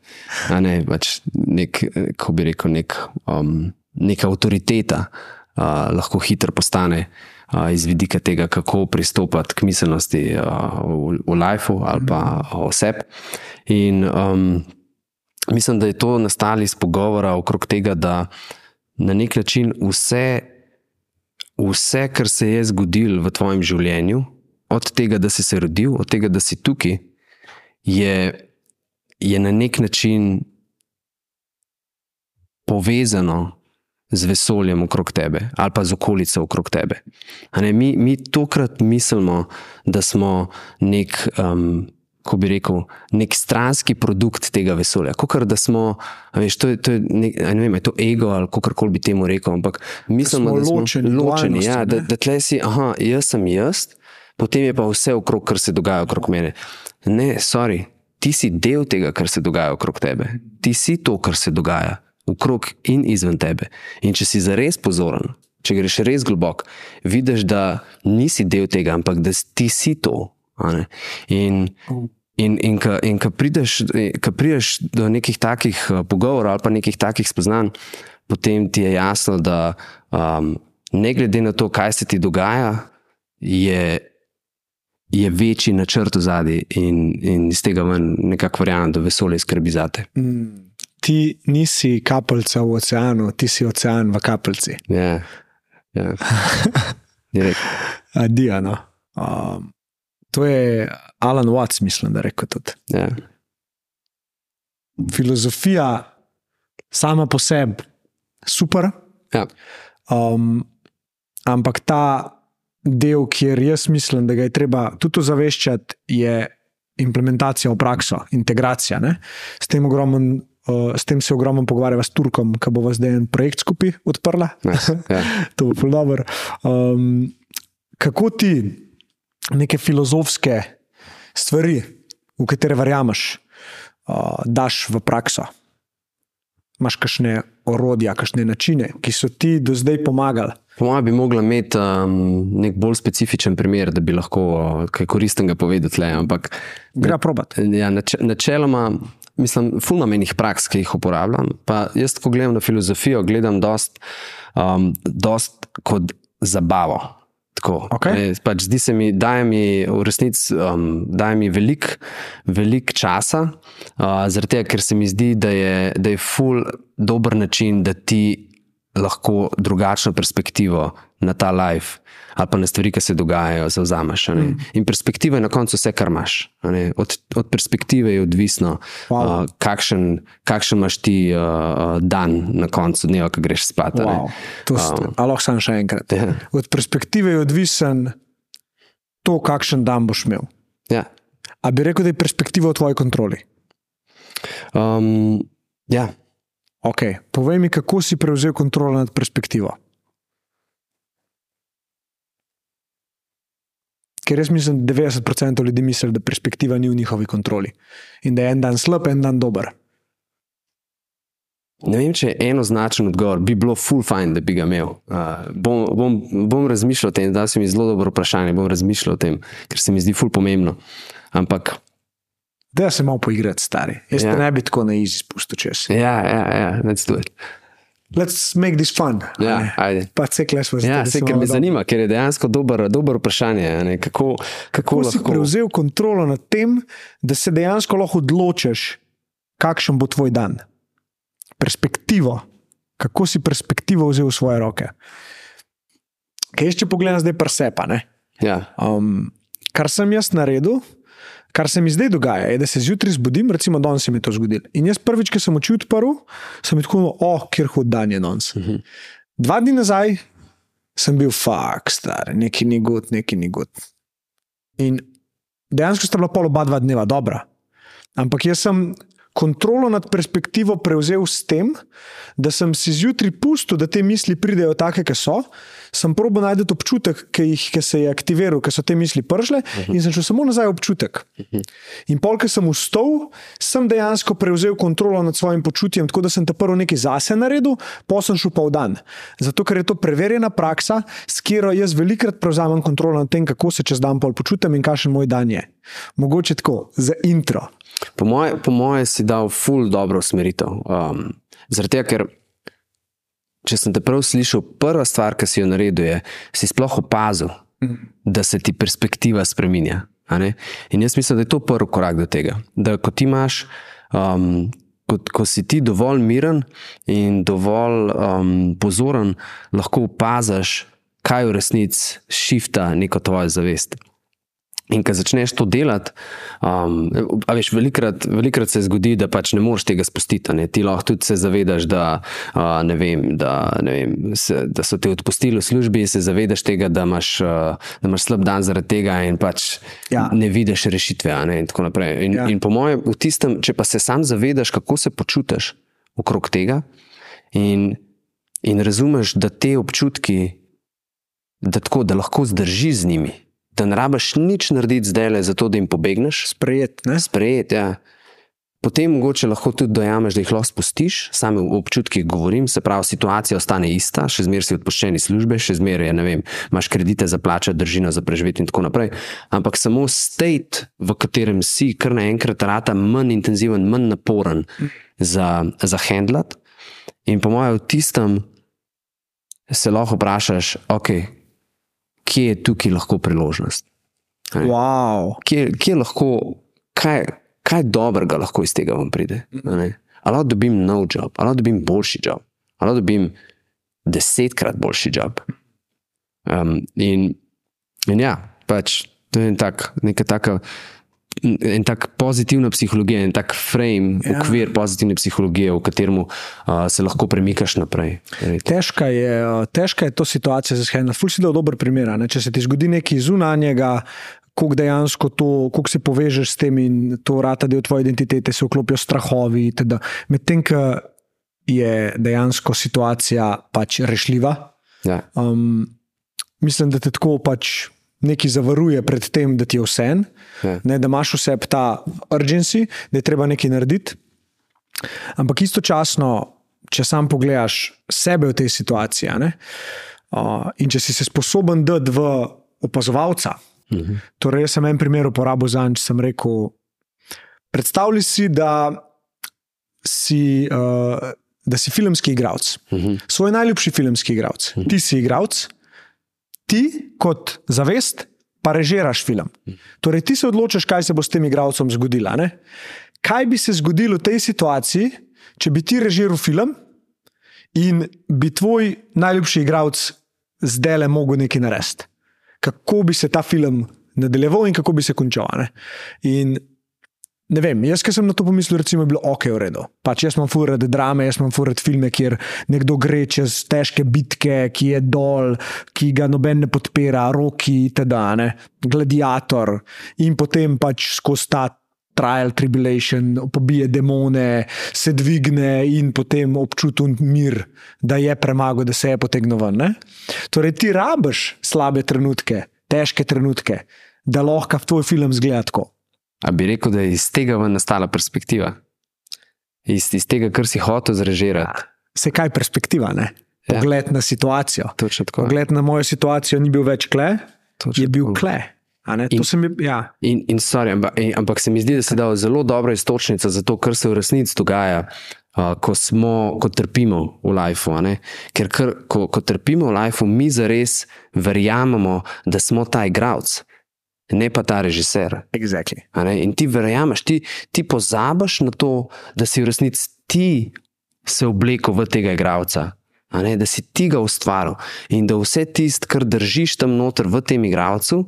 Ne, pač nek, ko bi rekel, nek, um, neka avtoriteta uh, lahko hitro postane iz vidika tega, kako pristopati k miselnosti v, v lifeu ali pa oseb. In um, mislim, da je to nastalo iz pogovora okrog tega, da na nek način vse, vse, kar se je zgodilo v tvojem življenju, od tega, da si se rodil, od tega, da si tukaj, je, je na nek način povezano z vesoljem okrog tebe ali pa z okolico okrog tebe. Ne, mi, mi tokrat mislimo, da smo nek um, ko bi rekel, nek stranski produkt tega vesolja. Kot da smo, veš, to je, to je, nek, ne vem, je to ego ali kako koli bi temu rekel, ampak mislimo, smo da smo ločeni, ločeni. Ja, da, ne? da tle si, aha, jaz sem jaz, potem je pa vse okrog, kar se dogaja okrog mene. Ne, sorry, ti si del tega, kar se dogaja okrog tebe. Ti si to, kar se dogaja okrog in izven tebe. In če si zares pozoren, če greš res globoko, vidiš, da nisi del tega, ampak da ti si to. In, in, in, ka, in ka, prideš, ka prideš do nekih takih eh, pogovorov ali pa nekih takih spoznanj, potem ti je jasno, da um, ne glede na to, kaj se ti dogaja, je, je večji načrt v zadnji in, in iz tega ven nekako verjamem, da vesolje skrbi za te. Mm, ti nisi kapljica v oceanu, ti si ocean v kapljici. Ja, ja. Direkt. Adijo. No. Um, to je Alan Watts, mislim, da je rekel tudi. Ja. Filozofija sama po sebi super, Ja. um, ampak ta del, kjer jaz mislim, da ga je treba tudi ozaveščati, je implementacija v prakso, integracija. Ne? S tem, ogromno, uh, s tem se ogromno pogovarjava s Turkom, ki bo zdaj en projekt skupaj odprla. Nice. Ja. to bo zelo dobro. Um, kako ti neke filozofske stvari, v katere verjameš, uh, daš v prakso? Imáš kakšne orodja, kakšne načine, ki so ti do zdaj pomagali? Po mojem, bi mogla imeti um, nek bolj specifičen primer, da bi lahko uh, kaj koristnega povedal tle. Ampak Gre probat. ja, nač načeloma, mislim, fulno menih praks, ki jih uporabljam. Pa jaz, ko gledam na filozofijo, gledam dost, um, dost kot zabavo. Tako, Okej. ne, pač zdi se mi, da mi v resnici um, mi veliko velik časa, uh, zaradi tega, ker se mi zdi, da je, da je ful dober način, da ti lahko drugačno perspektivo na ta life ali pa na stvari, ki se dogajajo, zauzameš. ne. In perspektiva je na koncu vse, kar imaš. Od, od perspektive je odvisno, Wow. uh, kakšen, kakšen imaš ti uh, dan na koncu dneva, ko greš spat. Wow. To ste, um, lahko sam še enkrat. Ja. Od perspektive je odvisen to, kakšen dan boš imel. Ja. A bi rekel, da je perspektiva v tvoji kontroli? Um, ja. Okay. Povej mi, kako si prevzel kontrolo nad perspektivo. Ker jaz mislim, da 90% ljudi misli, da perspektiva ni v njihovi kontroli in da je en dan slab, en dan dober. Ne vem, če je enoznačen odgovor, bi bilo full fine, da bi ga imel. Uh, bom, bom, bom razmišljal o tem, da se mi zelo dobro vprašanje, bom razmišljal o tem, ker se mi zdi full pomembno. Ampak, Da se malo poigrati, stari. Jaz Ja. te ne bi tako na izi spustil čez. ja, ja, ja, let's do it. Let's make this fun. Ja, ajde. Pa vse kles vas Ja, se, ker me zanima, ker je dejansko dober, dober vprašanje. ne, Kako, kako Kako si lahko. prevzel kontrolo nad tem, da se dejansko lahko odločiš, kakšen bo tvoj dan? Perspektivo. Kako si perspektivo vzel v svoje roke? Kaj če pogledam zdaj prsepa, ne? Ja, Um, kar sem jaz naredil, kar se mi zdaj dogaja, je, da se zjutraj zbudim, recimo danes se mi je to zgodilo. In jaz prvič, ki sem oči odprl, sem tako, oh, kjer hud dan je danes. Dva dni nazaj sem bil fuk, star, neki ni gut, neki ni gut. In dejansko sta bila pol oba dva dneva dobra. Ampak jaz sem kontrolo nad perspektivo prevzel s tem, da sem si zjutraj pustil, da te misli pridejo take, ki so. Sem probo najti občutek, ki, jih, ki se je aktiviral, ki so te misli pržle, uh -huh. in sem šel samo nazaj občutek. Uh -huh. In pol, ki sem vstal, sem dejansko prevzel kontrolo nad svojim počutjem, tako da sem te prvo nekaj zase naredil, pa sem šel pa v dan. Zato, ker je to preverjena praksa, s katero jaz velikrat prevzamem kontrolo nad tem, kako se čez dan pol počutim in kakšen moj dan je. Mogoče tako, za intro. Po moje, po moje si dal full dobro usmeritev. Um, zaradi tega, ker če sem te prav slišal, prva stvar, ki si jo naredil, je, si sploh opazil, da se ti perspektiva spremenja. In jaz mislim, da je to prvi korak do tega. Da ko ti imaš. Um, Ko, ko si ti dovolj miren in dovolj um, pozoren, lahko opaziš, kaj v resnici šifta neko tvojo zavest. In ko začneš to delati, um, veš, velikrat, velikrat se zgodi, da pač ne moreš tega spustiti. Ne? Ti lahko tudi se zavedaš, da, uh, ne vem, da, ne vem, se, da so te odpustili v službi, se zavedaš tega, da imaš, uh, da imaš slab dan zaradi tega in pač ja. ne vidiš rešitve. Ne? In, in, ja. in po mojem, v tistem, če pa se sam zavedaš, kako se počutiš okrog tega in, in razumeš, da te občutki, da, tako, da lahko zdržiš z njimi da ne rabiš nič narediti zdaj le, zato da jim pobegneš. Sprejet. Sprejet ja. Potem mogoče lahko tudi dojameš, da jih lahko spustiš, sami v občutkih govorim, se pravi, situacija ostane ista, še zmeraj si odpuščen iz službe, še zmeraj imaš kredite za plače, držino za preživeti in tako naprej. Ampak samo state, v katerem si, kar naenkrat rata manj intenziven, manj naporen za, za handlat. In po mojem, v tistem se lahko vprašaš, okej. Kje je tukaj lahko priložnost. Wow. Kje, kje lahko, kaj, kaj dobrega lahko iz tega vam pride? Ali lahko dobim nov job, ali lahko dobim boljši job, ali lahko dobim desetkrat boljši job. Um, in, in ja, pač to je tak, neka taka en tak pozitivna psihologija, en tak frame, ja. okvir pozitivne psihologije, v katerem uh, se lahko premikaš naprej. Težka je, težka je to situacija za skener. Ful si da dober primer. Če se ti zgodi nekaj zunanjega. Kako dejansko to, kako se povežeš s tem, in to vrata del tvoje identitete, se vklopijo strahovi. Medtem, ko je dejansko situacija pač rešljiva, ja. um, mislim, da te tako pač nekaj zavaruje pred tem, da ti je vse en, ja. da imaš vse ta urgency, da je treba nekaj narediti. Ampak istočasno, če sam pogledaš sebe v tej situaciji ne, uh, in če si se sposoben dati v opazovalca. Uh mhm. -huh. Torej, jaz sem en primer uporabil za en, če sem rekel: Predstavljaj si, da si. Uh, Da si filmski igralec, uh mhm. -huh. svoj najljubši filmski igralec. Uh mhm. -huh. Ti si igralec, ti kot zavest pa režiraš film. Torej, ti se odločiš, kaj se bo s tem igralcem zgodilo. Kaj bi se zgodilo v tej situaciji, če bi ti režiral film in bi tvoj najljubši igralec zdaj le mogel nekaj narediti? Kako bi se ta film nadaljeval in kako bi se končal? Ne? In Ne vem, jaz, ki sem na to pomislil, recimo, je bilo ok, v redu. Pač jaz imam furati drame, jaz imam furati filme, kjer nekdo gre čez težke bitke, ki je dol, ki ga noben ne podpira, roki, tedane, gladiator in potem pač skozi ta trial, tribulation, pobije demone, se dvigne in potem občuti mir, da je premagal, da se je potegnil ven. Ne? Torej, ti rabiš slabe trenutke, težke trenutke, da lahko tvoj film zgleda tako. A bi rekel, da je iz tega nastala perspektiva? Iz, iz tega, kar si hotel zrežirati. Se kaj perspektiva, ne? Ja. Pogled ja. na situacijo. Pogled na mojo situacijo ni bil več kle, Točno je bil tako. kle. In, mi, ja. in, in sorry, ampak, in, ampak se mi zdi, da se da zelo dobra istočnica za to, kar se v resnici dogaja, uh, ko, smo, ko trpimo v lifeu. Ker kar, ko, ko trpimo v lifeu, mi zares verjamemo, da smo ta igralec ne pa ta režiser. Exactly. In ti verjameš, ti, ti pozabiš na to, da si v resnici ti se oblekel v tega igralca, da si ti ga ustvaril in da vse tisto, kar držiš tam noter v tem igralcu,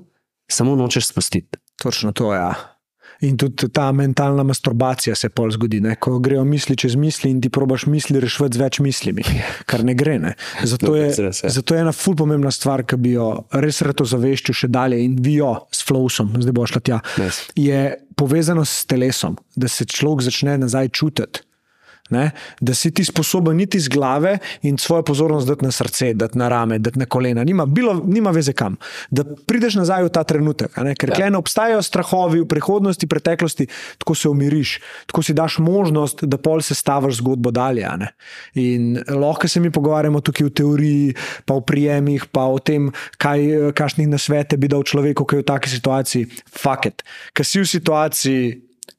samo nočeš spustiti. Točno to je. Ja. In tudi ta mentalna masturbacija se pol zgodi, ne? ko grejo misli čez misli in ti probaš misli rešiti z več mislimi, kar ne gre. Ne? Zato, je, zato je ena ful pomembna stvar, ki bi jo res rado zaveščil še dalje in vi jo s flowsom, zdaj bo šla tja. Yes. Je povezano s telesom, da se človek začne nazaj čutiti. Ne? Da si ti sposoben niti z glave in svojo pozornost dati na srce, dati na rame, dati na kolena, nima, bilo, nima veze kam. Da prideš nazaj v ta trenutek, ker ja. ne obstajajo strahovi v prihodnosti, preteklosti, tako se umiriš, tako si daš možnost, da pol se staviš zgodbo dalje. In lahko se mi pogovarjamo tukaj v teoriji, pa v prijemih, pa o tem, kaj, kakšnih nasvete bi dal človeku, ki je v taki situaciji. Fakat, ker si v situaciji,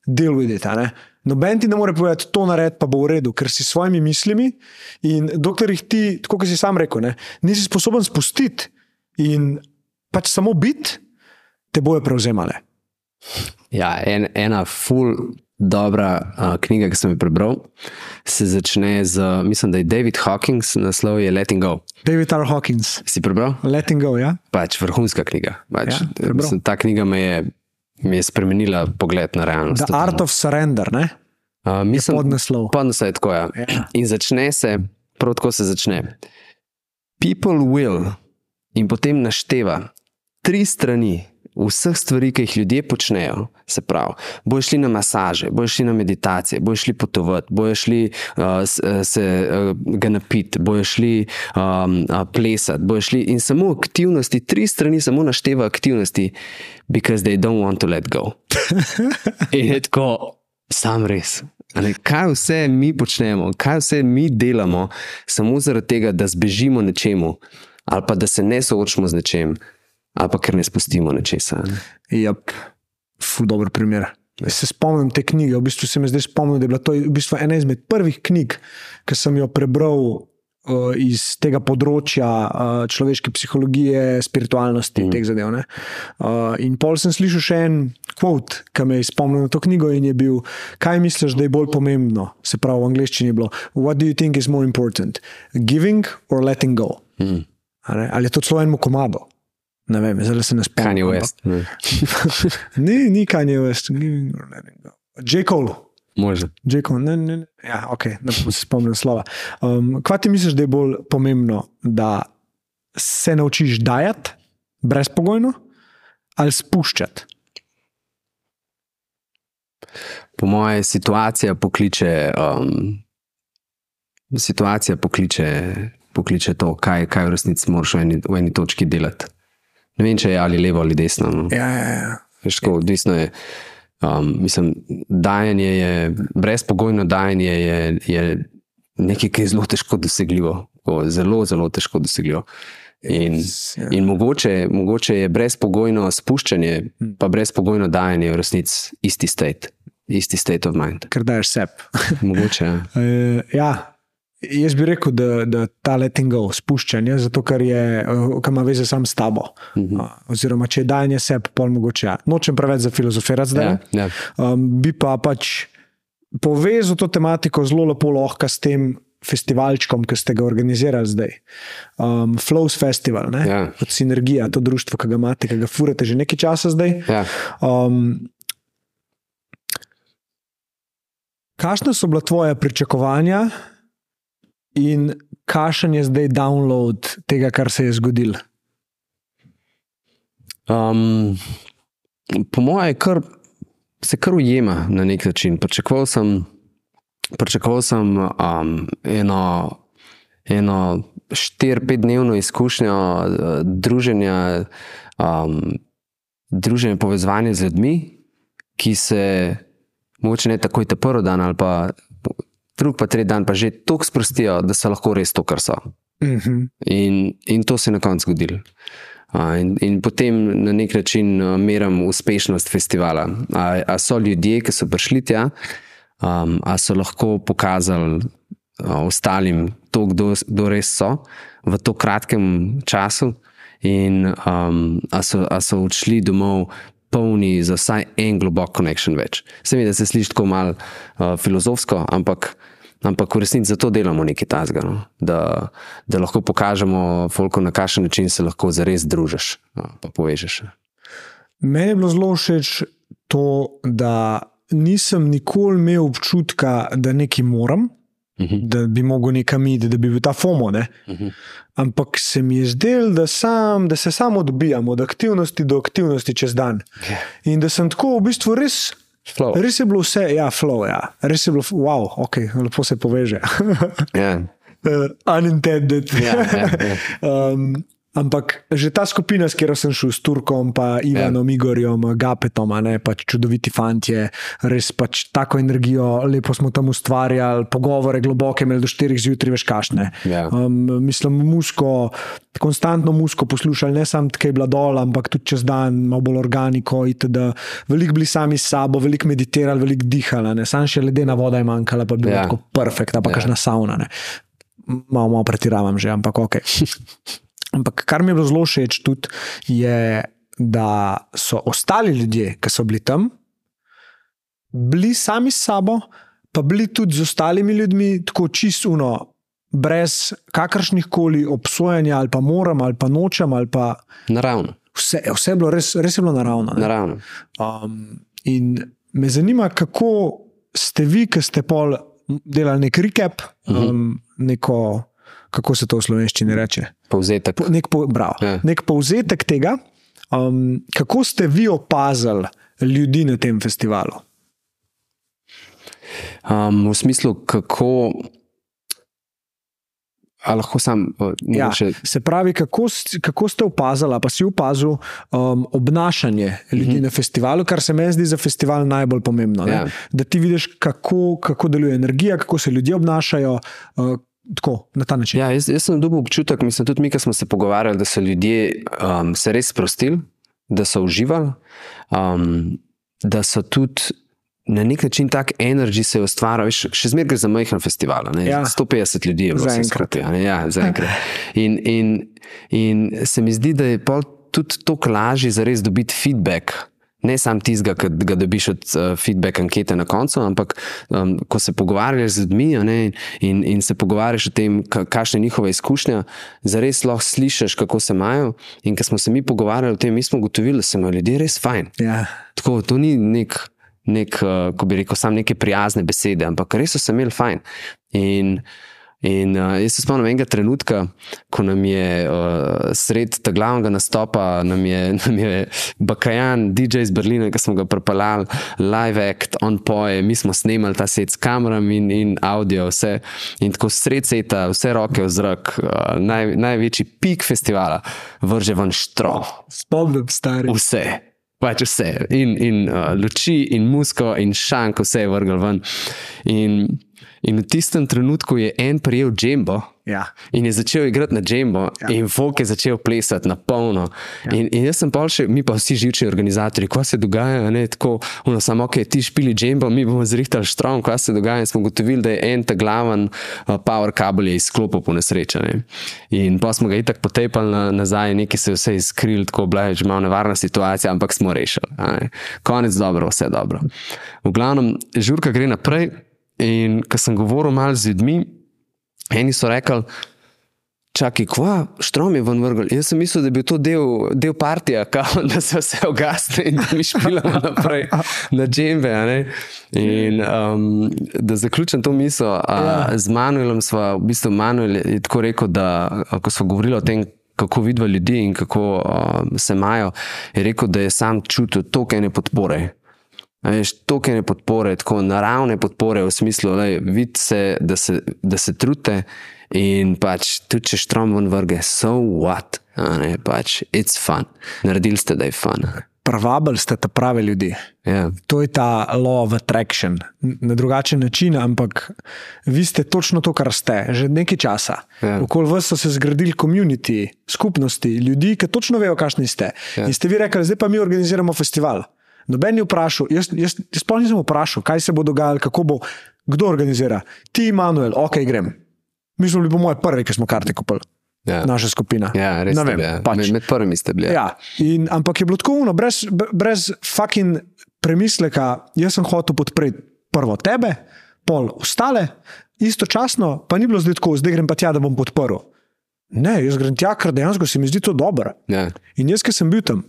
del videti. Noben ti ne more povedati, to naredi, pa bo v redu, ker si s svojimi mislimi. In dokler jih ti, tako kot si sam rekel, ne, nisi sposoben spustiti in pač samo biti, te boje prevzemale. Ja, en, ena ful dobra uh, knjiga, ki sem jo prebral, se začne z, mislim, da je David Hawkins, naslov je Letting Go. David R. Hawkins. Si prebral? Letting Go, ja. Pač vrhunska knjiga. Pač, Ja, prebral. mislim, ta knjiga me je, me je spremenila pogled na realnost. The Art of Surrender, ne? Uh, mislim, Podnaslov. Podnaslov je tako. Ja. Ja. In začne se, prav tako se začne. People will, in potem našteva tri strani vseh stvari, ki jih ljudje počnejo. Se pravi, bojo šli na masaže, bojo šli na meditacije, bojo šli potovati, bojo šli uh, uh, se uh, ga napiti, bojo šli um, uh, plesati, bojo šli in samo aktivnosti, tri strani samo našteva aktivnosti, because they don't want to let go. In je tako, sam res. Ne, kaj vse mi počnemo, kaj vse mi delamo, samo zaradi tega, da zbežimo nečemu, ali pa da se ne soočimo z nečem, ali pa ker ne spustimo nečesa. Ne. Yep. Fu, dober primer. Jaz Se spomnim te knjige, v bistvu se mi zdaj spomnim, da je bila to v bistvu ena izmed prvih knjig, ki sem jo prebral uh, iz tega področja uh, človeške psihologije, spiritualnosti in mm. teh zadev. ne. Uh, in pol sem slišal še en kvot, ki me je spomnil na to knjigo in je bil, kaj misliš, da je bolj pomembno? Se pravi, v angleščini je bilo: What do you think is more important? Giving or letting go? Mm. Ali je to celo enemu komadu? Ne vem, zdaj se ne spomnim. Kanye ampak- West. Ni, ni Kanye West, giving or letting go. J. Cole. Možno. J. Cole, ne, ne, ne. Ja, ok, ne bom se spomnil slova. Um, kaj ti misliš, da je bolj pomembno, da se naučiš dajati brezpogojno ali spuščati? Po mojem, situacija pokliče, um, situacija pokliče, pokliče to, kaj, kaj v resnici moraš v eni, v eni točki delati. Ne vem, če je ali levo ali desno. No. Ja, ja, ja. Veš, tako, odvisno je. Um, mislim, dajanje je, brezpogojno dajanje je, je nekaj, ki je zelo težko dosegljivo. Zelo, zelo težko dosegljivo. In, Yes, ja. in mogoče, mogoče je brezpogojno spuščanje, pa brezpogojno dajanje v resnici isti state, isti state of mind. Ker daješ sep. Mogoče. ja. Uh, ja, jaz bi rekel, da, da ta letting go, spuščanje, zato ker je, uh, kar ima veze sam s tabo. Uh -huh. uh, oziroma, če je dajanje sep, pol mogoče. Ja. Nočem preveč za filozofirati zdaj. Ja, ja. Um, bi pa pač povezal to tematiko zelo lepo lahko s tem festivalčkom, ki ste ga organizirali zdaj. Um, Flows Festival, ne? Ja. kot sinergija, to društvo, ki ga imate, ki ga furate že nekaj časa zdaj. Ja. Um, kakšna so bila tvoja pričakovanja in kakšen je zdaj download tega, kar se je zgodilo? Um, po mojem, kar, se kar ujema na nek način. Pričakoval sem, pričakoval sem um, eno, eno 4-5 dnevno izkušnjo uh, druženja, um, druženja, povezovanja z ljudmi, ki se mogoče ne takoj ta prvi dan ali pa drug, pa tretji dan, pa že tako sprostijo, da so lahko res to, kar so. Uh -huh. In, in to se je na koncu zgodilo. A, In, in potem na nek način a, merim uspešnost festivala. A, a so ljudje, ki so prišli tja, um, a so lahko pokazali a, ostalim to, kdo, kdo res so v tako kratkem času, in um, a, so, a so odšli domov. Polni za vsaj en globok connection več. Se mi, da se sliši tako malo uh, filozofsko, ampak Ampak v resnici zato delamo nekaj tasga, no? da, da lahko pokažemo, folko, na kakšen način se lahko zares družiš in povežeš. Meni je bilo zelo všeč to, da nisem nikoli imel občutka, da nekaj moram, uh -huh. da bi mogel nekam iti, da bi bil ta FOMO. Uh -huh. Ampak se mi je zdelo, da, sam, da se samo odbijam od aktivnosti do aktivnosti čez dan. Ja. In da sem tako v bistvu res. Flow. Res je bilo vse, ja, flow, ja. res je bilo, wow, ok, lepo se poveže. Ja, uh, unintended. Ja, ja, ja. um, ampak že ta skupina, s katero sem šel, s Turkom, pa Ivanom, ja. Igorjem, Gapetom, a ne pač čudoviti fanti, res pač tako energijo, lepo smo tam ustvarjali, pogovore globoke, imeli do 4 zjutraj, veš kašne. Ja. Um, mislim, musko, konstantno musko poslušali, ne samo tkaj bila dol, ampak tudi čez dan, malo bolj organiko, itd. Veliko bili sami s sabo, veliko meditirali, veliko dihali, ne? sam še ledena voda je manjkala, pa bi bilo Ja. ja. tako perfektna, pa ja. kažna sauna. Ne? Malo, malo pretiravam že, ampak ok. Ampak kar mi je bilo zelo všeč tudi, je, da so ostali ljudje, ki so bili tam, bili sami s sabo, pa bili tudi z ostalimi ljudmi, tako čisto, brez kakršnih koli obsojanja, ali pa moram, ali pa nočem. Ali pa naravno. Vse, vse je bilo res, res je bilo naravno. naravno. Um, in me zanima, kako ste vi, ki ste pol delali nek recap, mhm. um, neko, kako se to v slovenščini reče? Povzetek. Po, nek, po, bravo, ja. nek povzetek tega, um, kako ste vi opazili ljudi na tem festivalu. Um, v smislu, kako. Lahko sam. Ja, še... Se pravi, kako, kako ste opazili, pa si opazil um, obnašanje ljudi mhm. -huh. na festivalu, kar se meni zdi za festival najbolj pomembno. Ja. Da ti vidiš, kako, kako deluje energija, kako se ljudje obnašajo. Uh, Tako, na ta način. Ja, jaz, jaz sem dobil občutek, mislim, tudi mi, ki smo se pogovarjali, da so ljudje um, se res sprostili, da so uživali, um, da so tudi na nek način tak energy se ustvarja, še zmeraj gre za majhen festival. Ja. 150 ljudi je bilo skupaj. Ja, in, in, in se mi zdi, da je tudi tako lažje za res dobiti feedback. Ne samo tistega, ki ga dobiš od uh, feedback ankete na koncu, ampak um, ko se pogovarjaš z ljudmi ne, in, in se pogovarjaš o tem, kakšna je njihova izkušnja, zares lahko slišiš, kako se imajo. In ko smo se mi pogovarjali o tem, mi smo ugotovili, da se imajo ljudje res fajn. Ja. Tako, to ni nek nek, uh, ko bi rekel, samo neke prijazne besede, ampak res so se imeli fajn. In, in uh, jaz se spomnim enega trenutka, ko nam je uh, sred tega glavnega nastopa, nam je, nam je Bakajan, DJ iz Berlina, ki smo ga propalali, live act, on poje, mi smo snemali ta set s kamerami in, in audio, vse. In tako sred seta, vse roke v zrak, uh, naj, največji pik festivala, vrže ven štro. Spomnim, stari. Vse pač vse, in, in uh, luči, in musko, in šank, vse je vrgel ven. In, in v tistem trenutku je en prijel džembo. Ja. In je začel igrati na džembo, ja. in Vok je začel plesati na polno. Ja. In, in jaz sem pa še, mi pa vsi živčni organizatori, kaj se dogaja, ne tako, ono, samo ok, ti špili džembo, mi bomo zrihtali štrom, kaj se dogaja. In smo ugotovili, da je en ta glaven uh, power kabel izklopil po nesreči. Ne. In pa smo ga itak potepali na, nazaj, neki se je vse izkril, tako bila je že malo nevarna situacija, ampak smo rešili. Konec dobro, vse dobro. V glavnem, žurka gre naprej. In ko sem govoril malo z ljudmi, Eni so rekli, čakaj, kva, štrom je ven vrgel. Jaz sem mislil, da bil to del, del partija, kao, da se vse ogasne in da mi špilamo naprej na džembe. In um, da zaključim to misel, ja. z Manuelom smo, v bistvu Manuel je tako rekel, da ko smo govorili o tem, kako vidijo ljudi in kako um, se imajo, je rekel, da je sam čutil toliko ene podpore. Veš, toliko je podpore, tako naravne podpore, v smislu, se, da, se, da se trudite in pač tudi če štrom ven vrge, so what, ne, pač it's fun. Naredili ste, da je fun. Pravabili ste ta prave ljudi. Yeah. Ja. To je ta law of attraction, na drugačen način, ampak vi ste točno to, kar ste, že nekaj časa. Yeah. Ja. Okoli vas so se zgradili komuniti, skupnosti, ljudi, ki točno vejo, kakšni ste. Yeah. Ja. In ste vi rekli, zdaj pa mi organiziramo festival. Noben ni vprašal, jaz, jaz, jaz sploh nisem vprašal, kaj se bo dogajalo, kako bo, kdo organizira. Ti, Manuel, ok, grem. Mi smo bili po mojem prvi, ki smo karte kupili. Ja. Naša skupina. Ja, res vem, je. Pač. Med, med prvimi ste bili. Ja. In, ampak je bilo tako uno, brez, brez fucking premisleka, jaz sem hotel podpreti prvo tebe, pol ostale, istočasno pa ni bilo zdaj tako, zdaj grem pa tja, da bom podprl. Ne, jaz grem tja, ker dejansko se mi zdi to dobro. Ja. In jaz, ki sem bil tam,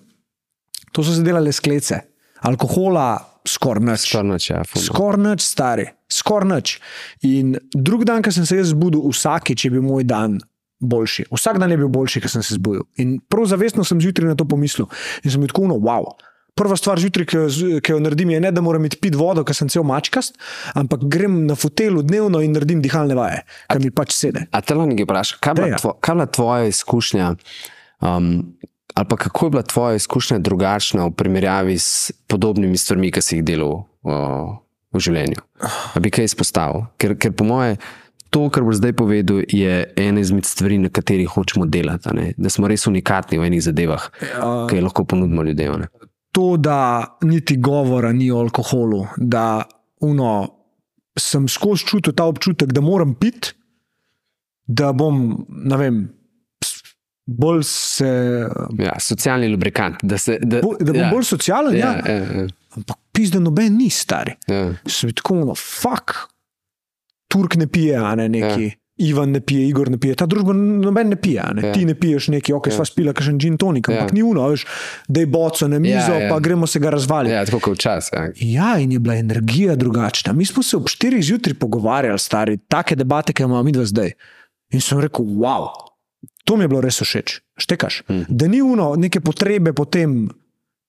to so se delale sklece alkohola, skoraj noč. Skoraj noč, ja, skor noč, stari, skoraj noč. In drug dan, ko sem se zbudil, vsakeč je bil moj dan boljši. Vsak dan je bil boljši, ko sem se zbudil. In prav zavestno sem zjutraj na to pomislil in sem tako, no, wow. Prva stvar zjutraj, ki jo naredim, je ne, da moram iti pit vodo, ker sem cel mačkast, ampak grem na fotelu dnevno in naredim dihalne vaje, kar mi pač sede. A te lani vprašaj, kaj je bila tvoja izkušnja? Um, ali pa kako je bila tvoja izkušnja drugačna v primerjavi s podobnimi stvarmi, ki si jih delal o, v življenju? Da bi kaj izpostavil? Ker, ker po moje. To, kar bo zdaj povedal, je ena izmed stvari, na katerih hočemo delati. Da smo res unikatni v enih zadevah, ja. ki jih lahko ponudimo ljudem. Ne? To, da niti govora ni o alkoholu, da uno, sem skozi čutil ta občutek, da moram piti, da bom, ne vem, bolj se. Ja, socialni lubrikant. Da, se, da, bo, da bom ja. bolj socialen. Ja. Ja, ja, ja. Ampak pizda noben ni stari. Ja. Se bi tako, no, fuck. Turk ne pije, a ne neki. Ja. Ivan ne pije, Igor ne pije, ta družba noben ne pije. Ne? Ja. Ti ne piješ neki, ok, Ja. sva spila, kakšen gin tonik, ampak Ja. ni uno, veš, da je boco na mizo, Ja, ja. pa gremo se ga razvaliti. ja, tako kot včasih. Ja. Ja, in je bila energija drugačna. Mi smo se ob 4 zjutraj pogovarjali, stari, take debate, ki imamo mi dva zdaj. In sem rekel, wow, to mi je bilo res všeč. Štekaš. Mm. Da ni uno neke potrebe potem.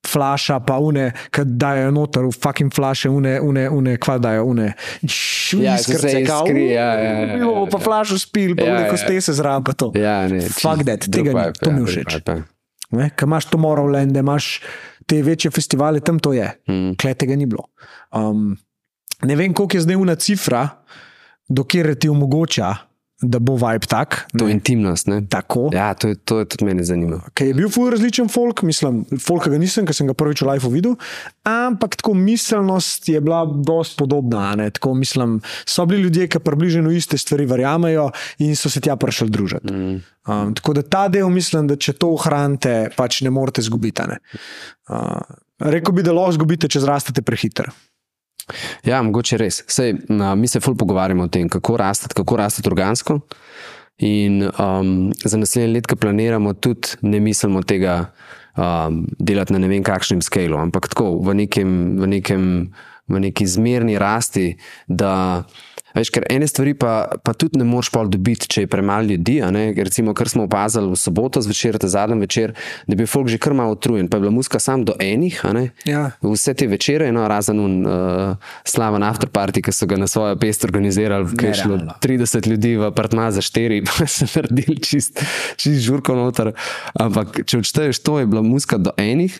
Flaša, pa une, ki dajo noter v fucking flaše, une, une, une kva dajo, une, Ja, se šviskrce, vse kao, iskri, ja, ja, ja, "U, bomo pa ja. flašo spil, pa Ja, ja, ja. neko stese zraven, pa to. Ja, ne, Fuck that, tega ni, to mi je ja, všeč. ja. Ker imaš Tomorrowland, imaš te večje festivale, tam to je. Mm. Kle tega ni bilo. Um, ne vem, koliko je zdaj una cifra, dokler ti omogoča, da bo vibe tak. To je intimnost. Ne? tako. Ja, to je, to je tudi mene zanimivo. Ker je bil ful različen folk, mislim, folk ga nisem, ker sem ga prvič v live videl, ampak tako miselnost je bila dosti podobna. Tako mislim, so bili ljudje, ki približno iste stvari verjamejo in so se tja prišli družiti. Mm. Um, tako da ta del mislim, da če to ohranite, pač ne morete zgubiti. Uh, rekel bi, da lahko zgubite, če zrastete prehiter. Ja, mogoče res. Sej, mi se ful pogovarjamo o tem, kako rasteti, kako rasteti organsko. In um, za naslednje let, ki planiramo, tudi ne mislimo tega um, delati na ne vem kakšnem skalu, ampak tako v, nekem, v, nekem, v neki zmerni rasti. Da, veš, ker ene stvari pa, pa tudi ne moreš pol dobiti, če je premalo ljudi. Recimo, kar smo opazili v soboto zvečer, ta zadnji večer, da bil folk že kar malo utrujen, pa je bila muska sam do enih. Ja. Vse te večere, no, razen un, uh, slaven afterparty, ki so ga na svojo pest organizirali, ki je šlo Nerealno. 30 ljudi v apartma za 4, pa so naredili čist, čist žurko noter. Ampak če odšteješ, to je bila muska do enih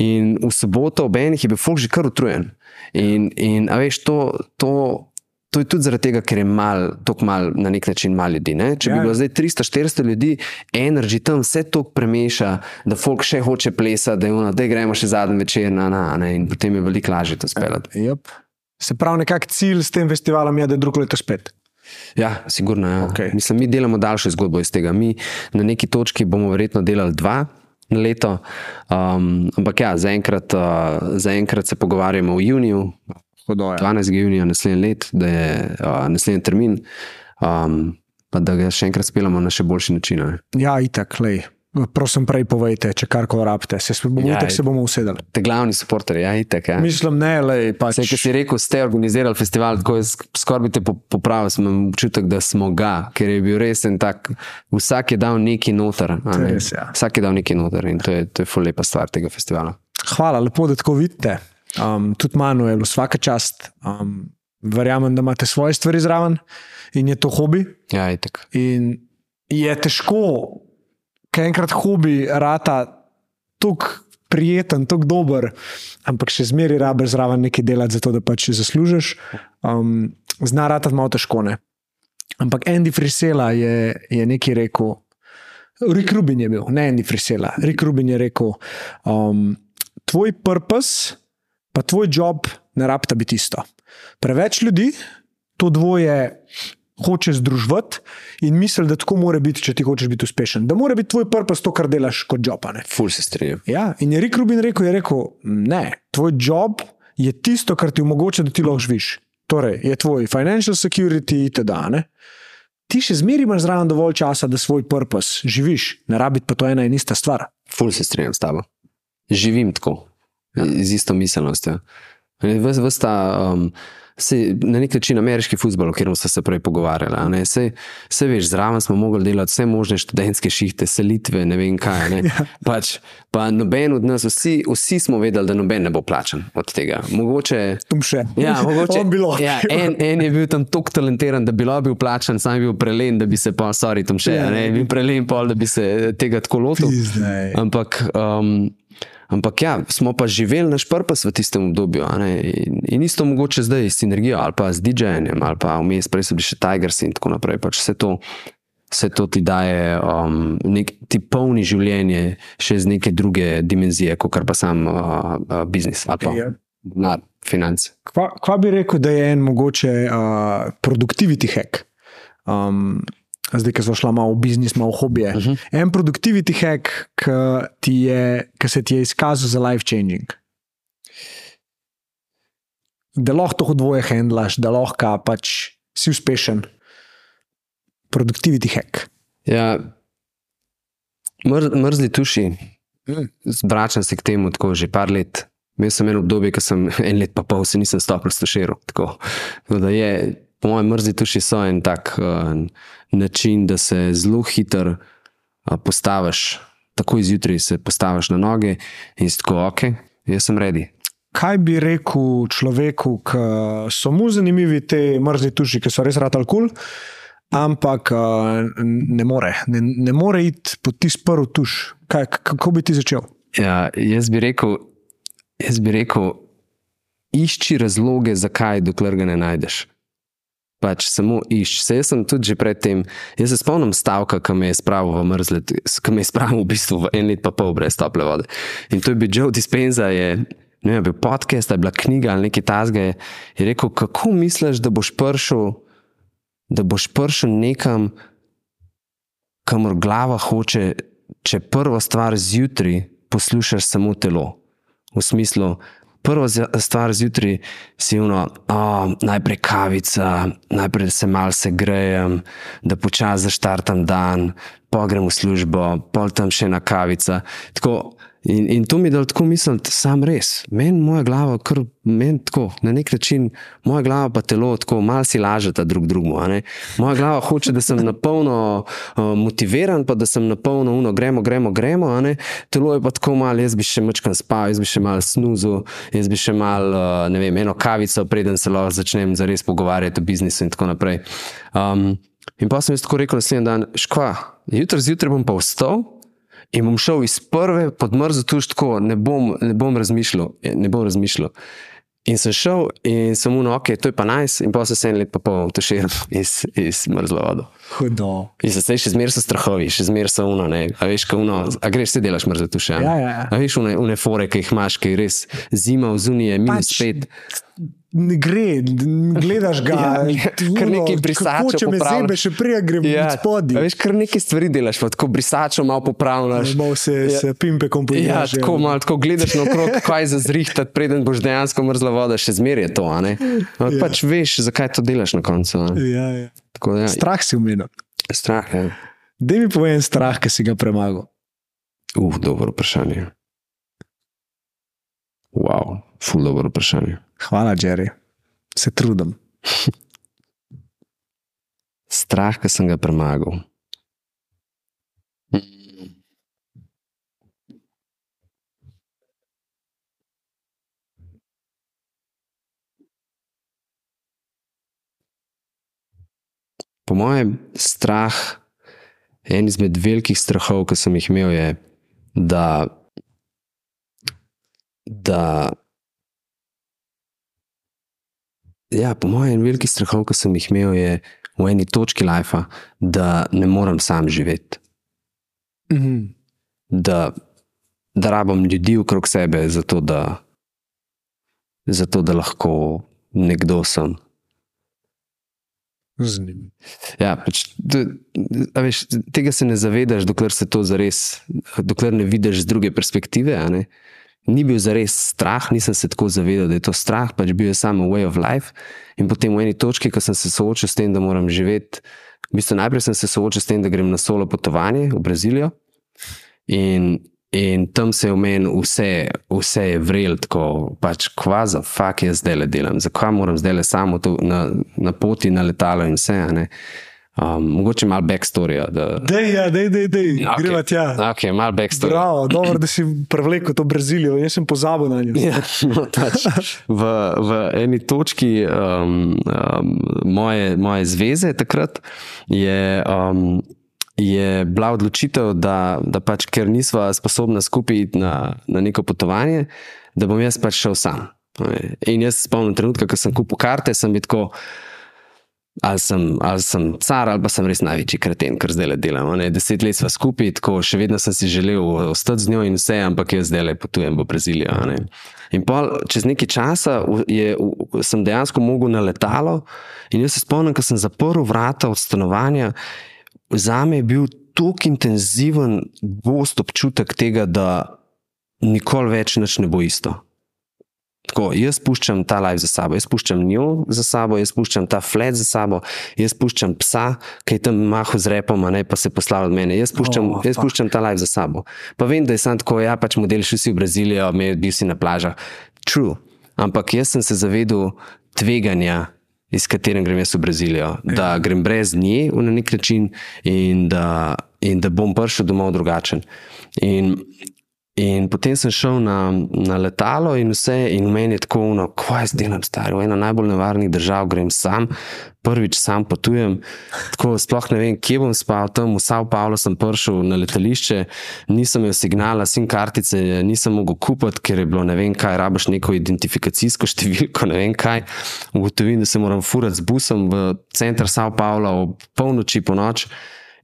in v soboto ob enih je bil folk že kar utrujen. In, in a veš, to. to To je tudi zaradi tega, ker je mal, tako mal, na nek način malo ljudi. Ne? Če Ja, bi ja. bilo zdaj 300-400 ljudi, energy tam vse to premeša, da folk še hoče plesati, da, je ono, da gremo še zadnji večer na na, ne? in potem je veliko lažje to speljati. Yep. Se pravi, nekak cilj s tem festivalom je, da je drugo leto spet. Ja, sigurno. Ja. Okej. Mislim, mi delamo daljšo zgodbo iz tega. Mi na neki točki bomo verjetno delali dva. Na leto, um, ampak ja, zaenkrat, uh, zaenkrat se pogovarjamo v juniju, Hodoja. 12. junija naslednji let, da je uh, naslednji termin, um, pa da ga še enkrat speljamo na še boljši način. ne. Ja, itak, lej. Prosim, prej povejte, če karkoli rabite. Se, bomo, Ja, ja, se itak. bomo usedeli. Te glavni supporterji, ja, itek. Ja. Mislim, ne, lej, pač. Vse, ki si rekel, ste organizirali festival, tako je skoraj bi te po- popravil, sem imel občutek, da smo ga, ker je bil res en tak, vsak je dal neki noter. Ne? res, ja. Vsak je dal neki noter in to je, to je ful lepa stvar tega festivala. Hvala, lepo, da tako vidite. Um, tudi Manuel, vsaka čast. Um, verjamem, da imate svoje stvari zraven in je to hobi. Ja, itek. In je težko, ker enkrat hobi rata tako prijeten, tako dober, ampak še zmeraj rabiš zraven nekaj delati, zato da pač zaslužiš. Um, zna rata malo težko. Ne? Ampak Andy Frisela je, je nekaj rekel. Rick Rubin je bil, ne Andy Frisela. Rick Rubin je rekel, um, tvoj purpose, pa tvoj job ne rabita biti isto. Preveč ljudi to dvoje hoče združiti in misli, da tako mora biti, če ti hočeš biti uspešen. Da mora biti tvoj purpose to, kar delaš kot job. Ful se strinjam. Ja, in je Rick Rubin rekel, je rekel, ne, tvoj job je tisto, kar ti omogoča, da ti lahko živiš. Torej, je tvoj financial security, itd. ne. Ti še zmeraj imaš zraven dovolj časa, da svoj purpose živiš, ne rabi pa to ena in ista stvar. Ful se strinjam s tabo. Živim tako, ja. z isto miselnostjo. Ves, ves ta, um, se, na nek način ameriški futbol, o katerem smo se prej pogovarjali. Saj, saj veš, zraven smo mogli delati vse možne študentske šihte, selitve, ne vem kaj. Ne. Ja. Pač, pa noben od nas, vsi, vsi smo vedeli, da noben ne bo plačan od tega. Mogoče. Ja, mogoče, On bi lahko. ja, en, en je bil tam tako talentiran, da bi bil plačan, sam je bil prelen, da bi se pa, sorry, tam še, Ja. ne, bil prelen, pol, da bi se tega tako lotil. Ampak, um, ampak ja, smo pa živeli naš purpose v tistem obdobju. In, in isto mogoče zdaj s sinergijo ali pa z DJ-jem ali pa vmes, prej so bili še Tigers in tako naprej. Pač vse to. Vse to ti daje, um, nek, ti polni življenje še z neke druge dimenzije, kot pa sam uh, uh, biznis ali pa Ja. denar, finance. Kva, kva bi rekel, da je en mogoče uh, productivity hack? Um, zdaj, ki smo šli malo v biznis, malo v hobije. Uh Mhm. -huh. En productivity hack, ki ti je- ki se ti je izkazal za life changing. da lahko to dvoje handlaš, da lahko pač si uspešen. Productivity hack. Ja, mr, mrzli tuši. Vračam se k temu tako že par let. Imel sem eno obdobje, ko sem en let pa pol se nisem stopil s tuširom. Tako. Tako da je, po mojem, mrzli tuši so en tak uh, način, da se zelo hiter uh, postaviš, tako izjutraj se postaviš na noge in si tako, ok, jaz sem redi. Kaj bi rekel človeku, ki so mu zanimivi te mrzli tuši, ki so res rad alkohol, ampak uh, ne more, ne, ne more iti po tisti prvi tuš. Kaj, kako bi ti začel? Ja, jaz bi rekel, jaz bi rekel, išči razloge, zakaj, dokler ga ne najdeš. Pač samo išči. Se jaz sem tudi že predtem, jaz se spomnim stavka, ki me je spravil v mrzlet, ki me je spravil v bistvu v en let pa pol brez tople vode. In to je bil Joe Dispenza, je, ne vem, bil podcast, je bila knjiga ali nekaj tasga, je, je rekel, kako misliš, da boš prišel, da boš prišel nekam, kamor glava hoče, če prva stvar zjutraj poslušaš samo telo. V smislu, prva stvar zjutraj si uno, oh, najprej kavica, najprej se malo segrejem, da počasi zaštartam dan, pa grem v službo, pol tam še ena kavica. Tako, In, in to mi je dalo tako misliti, sam res. Meni moja glava, kar meni tako, na nek način, moja glava pa telo tako, malo si lažeta drug drugemu. Moja glava hoče, da sem na polno uh, motiviran, pa da sem na polno uno, gremo, gremo, gremo. Telo je pa tako malo, jaz bi še mečkan spal, jaz bi še malo snuzel, jaz bi še malo, uh, ne vem, eno kavico, preden se lahko začnem zares pogovarjati o biznisu in tako naprej. Um, in pa sem jaz tako rekel naslednji dan, škva, jutri zjutraj bom pa vstal. In bom šel iz prve podmrzle tuš tako, ne bom, ne bom razmišljal. Ne bom razmišljal. In sem šel in sem mu rekel, ok, to je pa najs, nice. in pa se sem let pa pol tuširal iz, iz mrzlo vodo. Hudo. In se še zmeraj so strahovi, še zmeraj so uno, ne. A veš, ko uno, a greš se delaš mrzlo tuše. Ja, ja, ja. A veš, une, une fore, ki jih imaš, ki je res zima v zunije, minus Pač, pet. Ne gre, gledaš ga, Ja, kar nekaj brisačev Če me popravljaš. zebe, še prej grem ja. a spodaj. veš, kar nekaj stvari delaš, pa tako brisačo malo popravljaš. Malo se, Ja. se pimpe Ja, komponiraš. tako malo, tako gledaš na okrog, kaj za zrihtati, preden boš dejansko mrzla voda, še zmeraj je to. ne? Ampak Ja. pač veš, zakaj to delaš na koncu. ne? Ja, ja. Tako ja, Strah si umenil. strah je. Ja. Da mi povej en strah, ki si ga premagal. Uf, dobro vprašanje. Wow, ful dobro vprašanje. Hvala, Jerry. Se trudim. Strah, ki sem ga premagal. Po mojem, strah, en izmed velikih strahov, ki sem jih imel, je, da, da ja, po mojem, en velikih strahov, ki sem jih imel, je v eni točki lajfa, da ne morem sam živeti. Mhm. Da, da rabim ljudi okrog sebe, zato da, zato da lahko nekdo sem. Zanimivo. Ja, pač, veš, tega se ne zavedaš, dokler se to zares, dokler ne vidiš z druge perspektive. ne. Ni bil zares strah, nisem se tako zavedal, da je to strah, pač bil je samo way of life. In potem v eni točki, ko sem se soočil s tem, da moram živeti, v bistvu najprej sem se soočil s tem, da grem na solo potovanje v Brazilijo. In, in tam se je v meni vse, vse je vrel, tako pač kva za fuk jaz zdaj le delam, zakaj moram zdaj le samo to, na, na poti na letalo in vse. ne. Um, mogoče malo backstoryja. Da, Dej, ja, dej, dej, dej. Ok. Okay. greva tja. Ok, malo backstory. Bravo, dobro, da si prevlekel to Brazilijo, jaz sem pozabil na njo. Ja, no, pač, v, v eni točki um, um, moje, moje zveze takrat je, um, je bila odločitev, da, da pač, ker nisva sposobna skupaj iti na, na neko potovanje, da bom jaz pač šel sam. In jaz se spomnim trenutka, ko sem kupil karte, sem bil tako. Ali sem, ali sem car, ali pa sem res največji kreten, kar zdaj le delam. Ne? Deset let sva skupaj, tako še vedno sem si želel ostati z njo in vse, ampak jaz zdaj le potujem v Brazilijo. ne. In pol, čez nekaj časa je, sem dejansko mogel na letalo, in jaz se spomnim, ko sem zaprl vrata od stanovanja, za me je bil tako intenziven, gost občutek tega, da nikoli več ne bo isto. Tako, jaz puščam ta life za sabo, jaz puščam njo za sabo, jaz puščam ta flat za sabo, jaz puščam psa, ki je tam mahu z repom, ne pa se poslal od mene. Jaz puščam, Oh, jaz fuck. puščam ta life za sabo. Pa vem, da je sam tako, ja, pač model šel si v Brazilijo, me bil si na plažah. True. Ampak jaz sem se zavedel tveganja, iz katerega grem jaz v Brazilijo. Da grem brez nje na nek način in da, in da bom prišel domov drugačen. In, in potem sem šel na, na letalo in vse, in meni je tako, no, kaj jaz delam, stari, v eno najbolj nevarnih držav grem sam, prvič sam potujem. Tako, sploh ne vem, kje bom spal, tam v Sao Paulo sem prišel na letališče, nisem imel signala, sim kartice, nisem mogel kupiti, ker je bilo ne vem kaj, rabaš neko identifikacijsko številko, ne vem kaj. Ugotovim, da se moram furati z busom v center Sao Paula ob polnoči po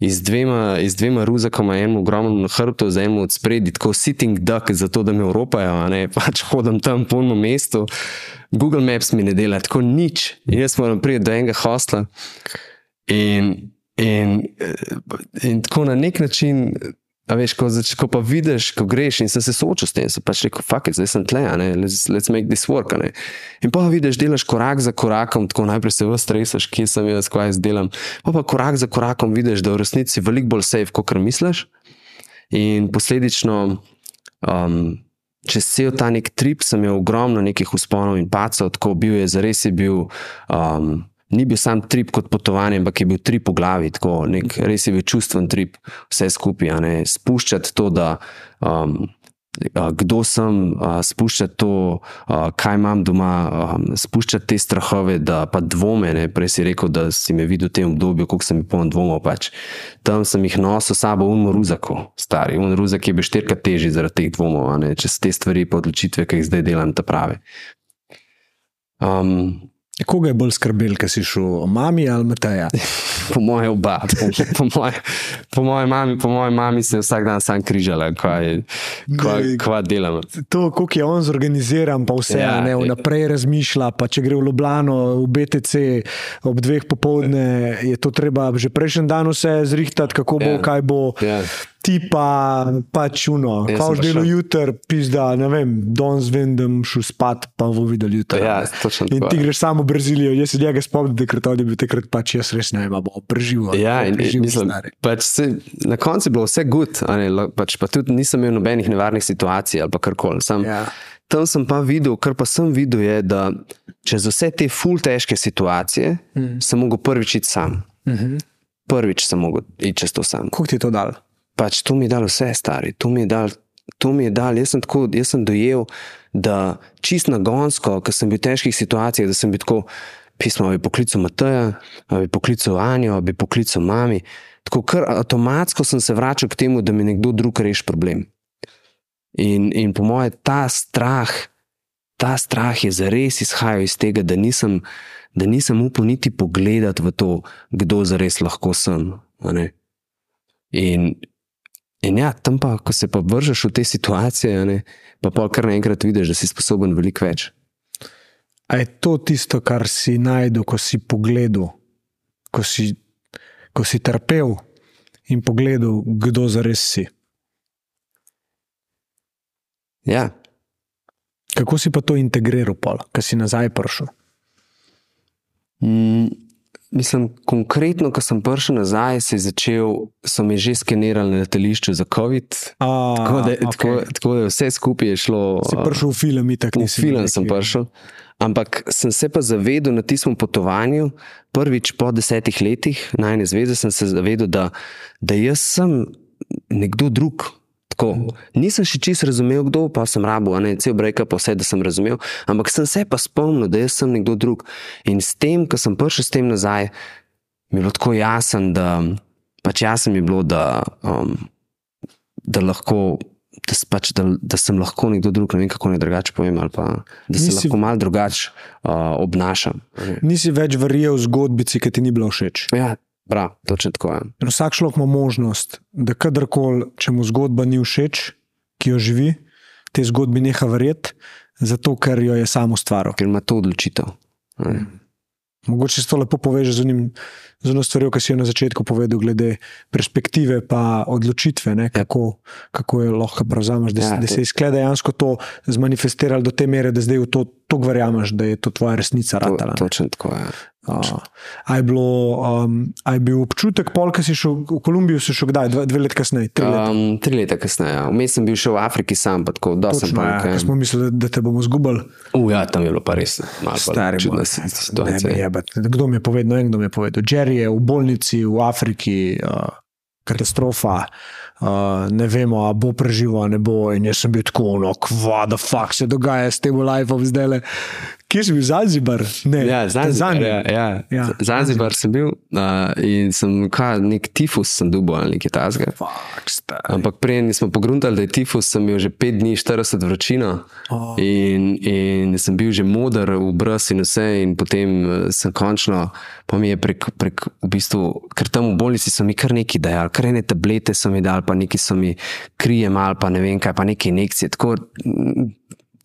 noč. iz dvema, iz dvema ruzakoma, enim ogromnim na hrbtu, za enim od spredi, tako sitting duck, zato da me Evropajo, ne pač hodim tam po enem mestu. Google Maps mi ne dela tako nič. In jaz moram priti do enega hostla. In, in, in tako na nek način. A veš, ko, zač, ko pa vidiš, ko greš in sem se soočil s tem, sem pač rekel, fuck, it, zdaj sem tle, let's, let's make this work. a ne." In pa vidiš, delaš korak za korakom, tako najprej se vse stresaš, kje sem jaz, kaj jaz delam. Pa pa korak za korakom vidiš, da je v resnici veliko bolj safe, kot misliš. In posledično, um, čez cel ta nek trip sem imel ogromno nekih usponov in pacov, tako bil je, zares je bil. Um, Ni bil sam trip kot potovanje, ampak je bil trip v glavi, tako nek res je bil čustven trip, vse skupaj. Spuščati to, da um, kdo sem, a, spuščati to, a, kaj imam doma, a, spuščati te strahove, da pa dvome. Ne. Prej si rekel, da si me videl v tem obdobju, koliko sem jih poln dvomov. Pač. Tam sem jih nosil s sabo v Ruzako, stari. Un Ruzak je bil štirikrat težji zaradi teh dvomov, čez te stvari, pa odločitve, ki jih zdaj delam, ta prave. Um, Koga je bolj skrbel, kaj si šel, mami ali Mateja? Po mojem, oba. Po, po, moje, po mojem mami, po moje mami se je vsak dan sam križala, kaj, kaj, kaj delamo. To, kako je on zorganiziran, pa vse, ja, ne, vnaprej razmišlja. Pa če gre v Ljubljano, v BTC ob dveh popovdne, je to treba že prejšnji dan vse zrihtati, kako bo, Ja. kaj bo. Ja. Ti pa pač uno, sem už delo jutr, pizda, ne vem, danes vem, da bom šel spat, pa bo videl jutri. Ja, točno In ti ja. greš samo v Brazilijo, jaz se njega spomnim, da takrat on je bil takrat pač jaz res ne vem, bo preživel. Ja, bo in, preživel, mislim, pač se, na koncu je bilo vse lo- pač pa tudi nisem imel nobenih nevarnih situacij ali karkoli. Ja. Tam sem pa videl, kar pa sem videl, je, da čez vse te ful težke situacije mm. sem mogel prvič iti sam. Mm -hmm. Prvič sem mogel iti čez to sam. Kako ti je to dal? Pač to mi je dalo vse, stari, to mi je dalo. To mi je dal, jaz sem, tako, jaz sem dojel, da čist nagonsko, ko sem bil v težkih situacijah, da sem bil tako, pismo bi poklical Mateja, bi poklical Anjo, bi poklical mami. Tako kar avtomatsko sem se vračal k temu, da mi nekdo drug reši problem. In, in po mojem, ta strah, ta strah je zares izhajal iz tega, da nisem, da nisem upal niti pogledati v to, kdo zares lahko sem. In, in ja, tam pa, ko se pa vržeš v te situacije, a ne, pa pol kar naenkrat vidiš, da si sposoben veliko več. A je to tisto, kar si najdel, ko si pogledal, ko si, ko si trpel in pogledal, kdo zares si? Ja, Kako si pa to integriral, pol, ko si nazaj prišel? mm, mislim, konkretno, ko sem prišel nazaj, se je začel, so me že skenirali na letališču za COVID. A, Tako da, okay. tako, tako da vse skupaj je šlo. Si prišel v film, itak V nisi. film bil sem prišel, ampak sem se pa zavedel na tistem potovanju, prvič po desetih letih najne zveze, sem se zavedel, da, da jaz sem nekdo drug. Tako. Nisem še čisto razumel, kdo pa sem rabo, a ne cel breka, pa vse, da sem razumel, ampak sem se pa spomnil, da jaz sem nekdo drug. In s tem, ko sem prišel s tem nazaj, mi je bilo tako jasen, da pač jasno mi je bilo, da, um, da lahko. Da, pač, da, da sem lahko nekdo drug, ne vem kako naj drugače povem, ali pa da se Nisi- lahko malo drugače uh, obnašam. Nisi več verjel zgodbici, ki ti ni bila všeč. Ja, prav, točno tako je. In vsak človek ima možnost, da kadarkoli, če mu zgodba ni všeč, ki jo živi, te zgodbi neha verjeti, zato ker jo je sam ustvaril. Ker ima to odločitev. ne. Mogoče se to lepo poveže z unim. Z eno stvarjo, ki si jo na začetku povedal, glede perspektive in odločitve, ne, kako, kako je lahko prevzameš, da, ja, da se je izklede dejansko to zmanifestiralo do te mere, da zdaj v to verjameš, da je to tvoja resnica. To, ratala, točno tako je. Ja. A je, bilo, um, a je bil občutek, pol, ki si šel v Kolumbijo, si šel kdaj, dve, dve leti kasneje? Tri, um, tri leta kasneje. Vmes sem bil še v Afriki sam, pa tako da sem nekaj. Ja, smo mislili, da te bomo zgubili. Uja, tam je bilo pa res malo stari. Kdo mi je povedal, no, kdo mi je povedal? Jerry je v bolnici v Afriki, uh, katastrofa. Uh, ne vemo, ali bo preživel, ali ne bo. In jaz sem bil tako, no, kva, da fuk se dogaja s tem live-om zdaj. Le. Kje si bil, Zanzibar? Ne, ja, Zanzibar. Ja, ja. Ja, Zanzibar sem bil uh, in sem kaj, nek tifus sem dubo ali nekaj tasga. Ampak prej nismo pogruntali, da je tifus, sem imel že 5 dni 40 vročino oh. in, in sem bil že moder v brus in vse in potem sem končno, pa mi je prek, prek v bistvu, ker tam v bolnici so mi kar neki dajali, kar ene tablete so mi dali, pa neki so mi krije mal, pa ne vem kaj, pa neke injekcije. Tako,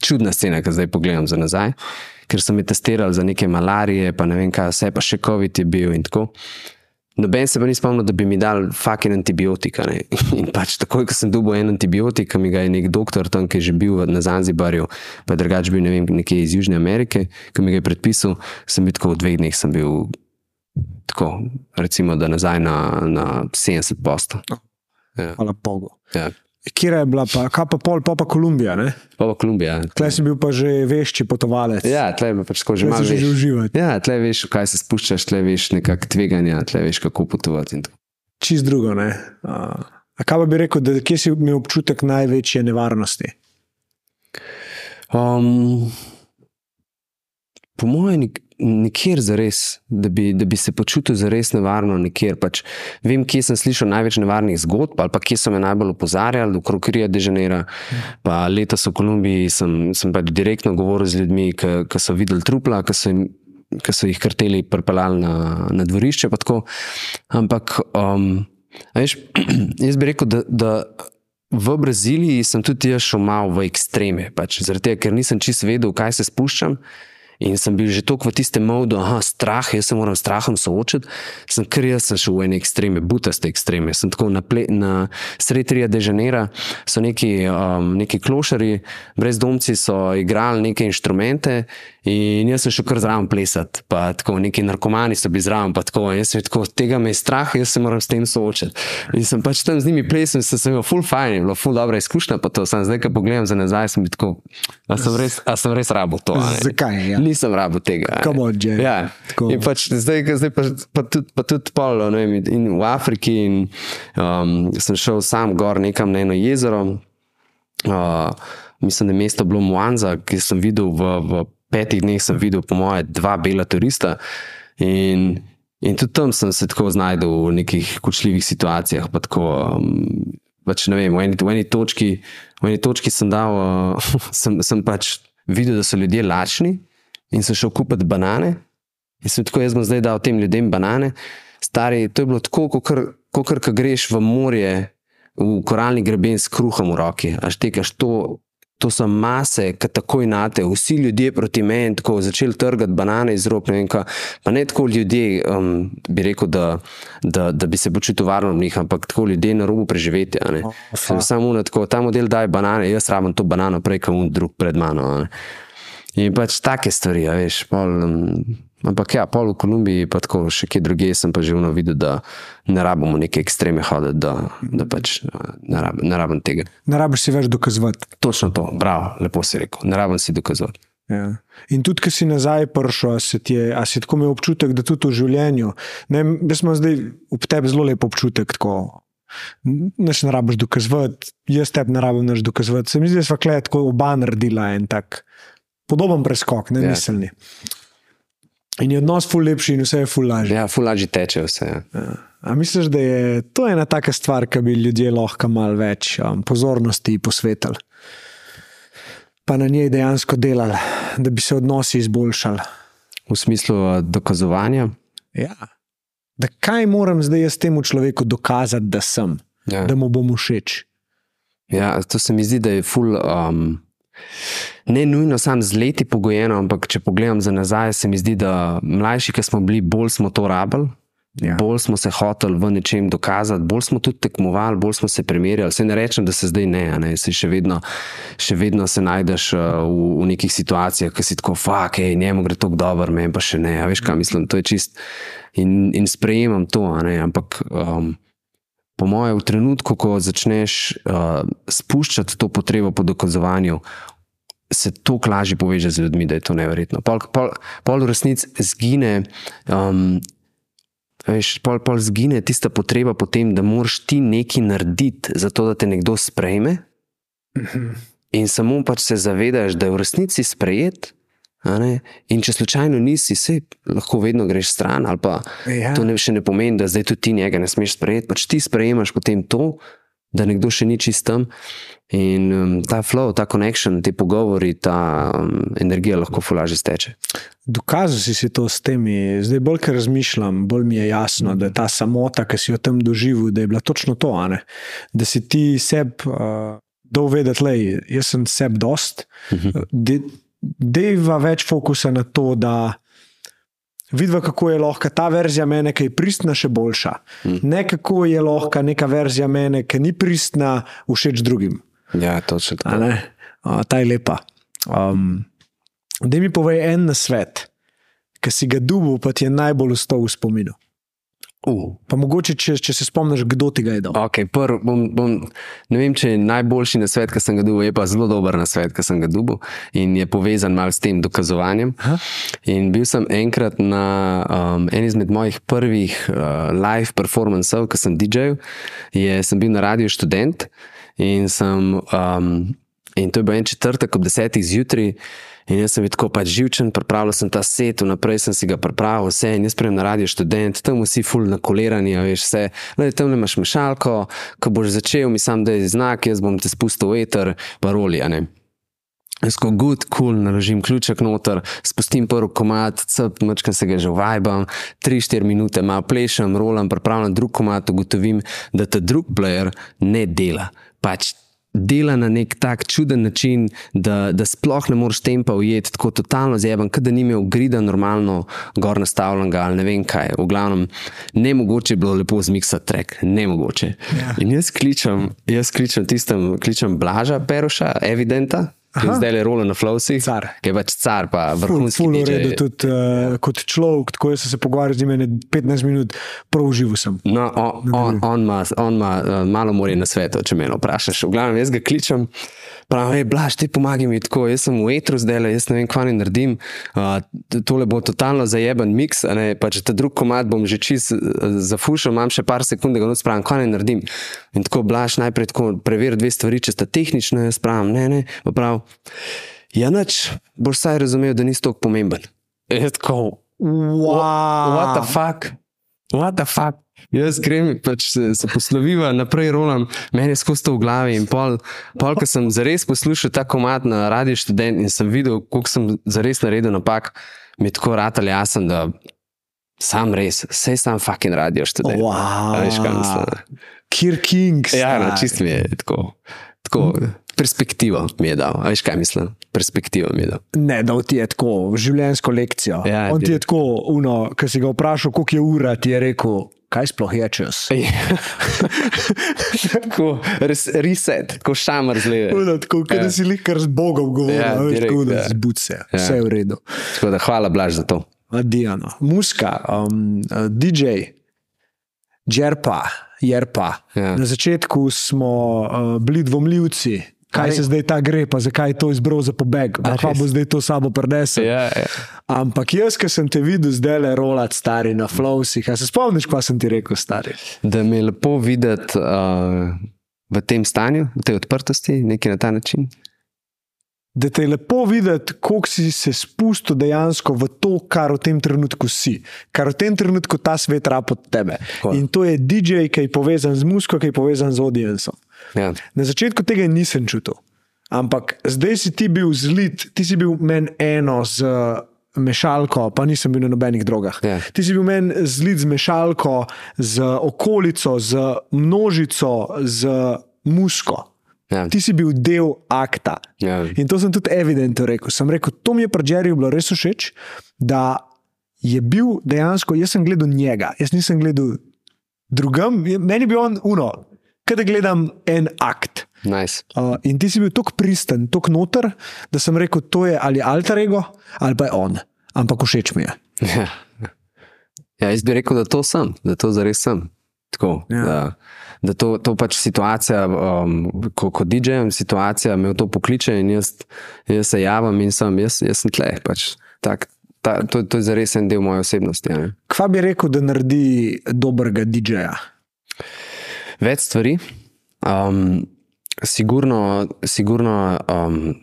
čudna scena, ki zdaj pogledam za nazaj, ker so mi testirali za neke malarije, pa ne vem kaj, vse pa še COVID je bil in tako. Noben se pa ni spomnil, da bi mi dal fucking antibiotika. Ne? In pač takoj, ko sem dobil en antibiotik, mi ga je nek doktor tam, ki je že bil na Zanzibarju, pa drugač bil ne vem, nekje iz Južne Amerike, ki mi ga je predpisal, sem bil tako v dveh dneh, sem bil tako, recimo, da nazaj na, na 70 posto. Ja. Hvala Bogu. Ja. Kje je bila, pa, kaj pa pol, pa, pa Kolumbija? Ne? Pa pa Kolumbija. Ja. Tle si bil pa že vešči potovalec. Ja, tle je pač tako že malo. Že uživati. Ja, tle veš, kaj se spuščaš, tle veš nekak tveganja, tle veš, kako potovati. Čist drugo, ne. A, a kaj pa bi rekel, da kje si imel občutek največje nevarnosti? Um, po mojem, nikjer za res, da bi, da bi se počutil za res nevarno, nikjer. Pač vem, kje sem slišal največ nevarnih zgodb, ali pa kje so me najbolj opozarjali, okrog Rija Dežanera. Pa letos v Kolumbiji sem, sem pač direktno govoril z ljudmi, ki so videli trupla, ki so, so jih krteli pripeljali na, na dvorišče. Ampak, um, veš, jaz bi rekel, da. da V Braziliji sem tudi jaz šel malo v ekstreme, pač, tega, ker nisem čisto vedel, kaj se spuščam. In sem bil že tako v tistem modu, da strah, jaz se moram s strahom soočiti. Sem kar jaz sem šel v ene ekstreme, butaste ekstreme. Sem tako na, na sredi de Janeira, so neki, um, neki klošari, brezdomci so igrali neke inštrumente in jaz sem šel kar zraven plesati. Pa tako neki narkomani so bili zraven, pa tako. Jaz sem tako, tega me je strah, jaz se moram s tem soočiti. In sem pač tam z njimi plesal, sem se imel full fine, bilo full dobra izkušnja. Pa to sem zdaj, ko pogledam za nazaj, sem bil tako, a sem res, a sem res rabo to. Zakaj? Ja nisem rabo tega. On, ja. pač, zdaj, zdaj pa, pa tudi, pa tudi pol, no, vem, in v Afriki in, um, sem šel sam gor nekam na eno jezero. Uh, mislim, da je mesto bilo Muanza, ki sem videl v, v petih dneh, sem videl, po moje, dva bela turista. In, in tudi tam sem se tako znašel v nekih kočljivih situacijah. Pa tako, um, pač, vem, v, eni, v, eni točki, v eni točki sem dal, uh, sem, sem pač videl, da so ljudje lačni in sem šel kupiti banane. In sem tako, jaz bom zdaj dal tem ljudem banane. Stari, to je bilo tako, kot kar greš v morje, v koralni greben s kruhom v roki. Až tekaš to. To so mase, ki tako inate, vsi ljudje proti meni, tako začeli trgati banane iz rok. Ne pa ne tako ljudje, um, bi rekel, da, da, da bi se počutil varno v njih, ampak tako ljudje na robu preživetja. Oh, Samo tako, ta model daje banane, jaz rabim to banano, prej kot drug pred mano. In pač take stvari, ja, veš. Pol, um, ampak ja, pol v Kolumbiji, pa tako še kje druge, sem pa že vno videl, da ne rabimo neke ekstreme hoditi, da, da pač ne, rab, ne rabim tega. Ne rabiš si več dokazovati. Točno to, bravo, lepo si rekel. Ne rabim si dokazovati. Ja. In tudi, ki si nazaj prišel, si, a si tako imel občutek, da tudi v življenju, ne, jaz imam zdaj v tebi zelo lep občutek. Tako, Neš ne rabiš dokazovati, jaz tebi ne rabim več dokazovati. Se mi zdi, da smo tako oba naredila en tak podoben preskok, ne ja. miselni. In je odnos ful lepši, in vse je ful lažje. Ja, ful lažje teče vse. Ja. Ja. A misliš, da je to ena taka stvar, ki bi ljudje lahko malo več um, pozornosti posvetili, pa na njej dejansko delali, da bi se odnosi izboljšali? V smislu uh, dokazovanja? Ja. Da kaj moram zdaj jaz temu človeku dokazati, da sem, ja. da mu bom všeč? Ja, to se mi zdi, da je ful. Um ne nujno sam z leti pogojeno, ampak če pogledam za nazaj, se mi zdi, da mlajši, ki smo bili, bolj smo to rabili. Ja. Bolj smo se hoteli v nečem dokazati, bolj smo tudi tekmovali, bolj smo se primerjali. Se ne rečem, da se zdaj ne, ne? Se še, vedno, še vedno se najdeš uh, v, v nekih situacijah, ki si tako, fuck, hej, njemu gre tako dobro, meni pa še ne. A veš, kaj mislim, to je čist. In, in sprejemam to, ampak um, po mojem, v trenutku, ko začneš uh, spuščati to potrebo po dokazovanju, se to lažje poveže z ljudmi, da je to nevrjetno. Pol, pol, pol v resnici zgine. Um, Veš, pol, pol zgine tista potreba po tem, da moraš ti nekaj narediti, zato da te nekdo sprejme. In samo pač se zavedaš, da je v resnici sprejet. In če slučajno nisi, se lahko vedno greš stran. Ja. To ne, še ne pomeni, da zdaj tudi ti njega ne smeš sprejeti. Pač ti sprejemaš potem to, da nekdo še ni čist tam. In um, ta flow, ta connection, te pogovori, ta um, energija lahko fulaži steče. Dokazal si, si to s temi, zdaj bolj, ker razmišljam, bolj mi je jasno, da je ta samota, ki si jo tam doživel, da je bila točno to, da si ti sebi uh, dovedeti, da jaz sem sebi dost. Uh mhm. -huh. Deva več fokusa na to, da vidiva, kako je lahko ta verzija mene, ki je pristna, še boljša. -huh. Ne kako je lahko neka verzija mene, ki ni pristna, všeč drugim. Ja, točno tako. Uh, ta je lepa. Um, Da mi povej en na svet, ki si ga dubil, pa ti je najbolj ostal v spominu. Uh. Pa mogoče, če, če se spomniš, kdo ti ga je dal. Okay, prv, bom, bom, ne vem, če je najboljši na svet, ki sem ga dubil, je pa zelo dober na svet, ki sem ga dubil in je povezan malo s tem dokazovanjem. Ha? In bil sem enkrat na um, en izmed mojih prvih uh, live performancev, ki sem DJ-jev, sem bil na radiju študent in, sem, um, in to je bil en četrtek ob desetih zjutraj. In jaz sem tako pač živčen, pripravljal sem ta set, naprej sem si ga pripravil, vse in jaz spremem na radio študent, tam vsi ful na kolerani, veš vse. Le tam imaš mešalko, ko boš začel, mi sam da je znak, jaz bom te spustil v eter, paroli, a ne. Jaz ko good, cool, naložim ključek noter, spustim prvi komat, cep, mačkam se ga že vajbam, 3-4 minute malo plešem, rolam, pripravljam drug komat, ugotovim, da ta drug player ne dela. Pač dela na nek tak čuden način, da, da sploh ne moreš tempa ujeti, tako totalno zjeben, kot da ni imel grida normalno gor nastavljenega ali ne vem kaj. V glavnem, ne mogoče je bilo lepo zmiksati trek, ne mogoče. Ja. In jaz kličem, jaz kličem tistem, kličem Blaža Peroša, evidenta. Zdaj je rolo na Flowsi. Car. Je pač car, pa vrhunski. Ful, ful redu, tudi uh, kot človek, tako jaz sem se pogovarjal z njim 15 minut, prav užival sem. No, on, on ima uh, malo morje na svetu, če me vprašaš. V glavnem, jaz ga kličem. Pravi, blaž, ti pomagaj mi tako, jaz sem v etru zdaj, jaz ne vem, kaj ne naredim. Uh, tole bo totalno zajeben miks, ne, pa če ta drug komad bom že čist zafušal, imam še par sekund, da ga spravim, kaj ne naredim. In tako blaž najprej tako preveri dve stvari, če sta tehnične, jaz pravim, ne, ne, pa prav. Ja, noč boš saj razumel, da nisi tako pomemben. Je tako, wow. what the fuck, what the fuck. Jaz grem, pač se, se posloviva, naprej rolam, meni je skozi to v glavi. In pol, pol ko sem zares poslušal ta komat na radiju študent in sem videl, koliko sem zares naredil napak, mi je tako rad ali jasen, da sam res, vse sam fucking radio študent. Wow. Veš, kaj mislim? Kir Kings. Ja, no, čist mi je tako. tako perspektivo mi je dal. Veš, kaj mislim? Perspektivo mi je dal. Ne, da ti je tako, življenjsko lekcijo. Ja, On ti je tako, uno, ki si ga vprašal, koliko je ura, ti je rekel kaj sploh je čas. tako reset, tako šamar zleva. Tako, ja. da si likar z Bogom govoril, ja, tako da ja. zbud se, ja. vse je v redu. Da, hvala, Blaž, za to. Adijano. Muska, um, DJ, Džerpa, Jerpa. Ja. Na začetku smo uh, bili dvomljivci kaj se zdaj ta gre, pa zakaj je to izbral za pobeg, pa bo zdaj to sabo prenesel. Ja, ja. Ampak jaz, ki sem te videl zdaj le rolati stari na flowsih, a se spomniš, kaj sem ti rekel, stari? Da mi je lepo videti uh, v tem stanju, v tej odprtosti, nekaj na ta način. Da te je lepo videti, kako si se spustil dejansko v to, kar v tem trenutku si, kar v tem trenutku ta svet rab od tebe. Ko? In to je DJ, ki je povezan z muziko, ki je povezan z audiencem. Ja. Na začetku tega nisem čutil, ampak zdaj si ti bil zlit, ti si bil meni eno z mešalko, pa nisem bil na nobenih drogah. Ja. Ti si bil meni zlit z mešalko, z okolico, z množico, z musko. Ja. Ti si bil del akta. Ja. In to sem tudi evidentno rekel. Sem rekel, to mi je pri Jerryju bilo res všeč, da je bil dejansko, jaz sem gledal njega, jaz nisem gledal drugam, meni je bil on uno, da gledam en akt. Nice. Uh, in ti si bil tako pristen, tako noter, da sem rekel, to je ali alter ego ali pa je on. Ampak všeč mi je. Ja. ja, jaz bi rekel, da to sem, da to zares sem. Tako, Ja. da, da to, to pač situacija, um, ko, ko DJ-jem, situacija me v to pokliče in jaz, jaz se javim in sem, jaz, jaz sem tle. Pač, tak, ta, to, to je zares en del moje osebnosti. a ne. Kva bi rekel, da naredi dobrega DJ-ja? Več stvari. Um, sigurno, sigurno um,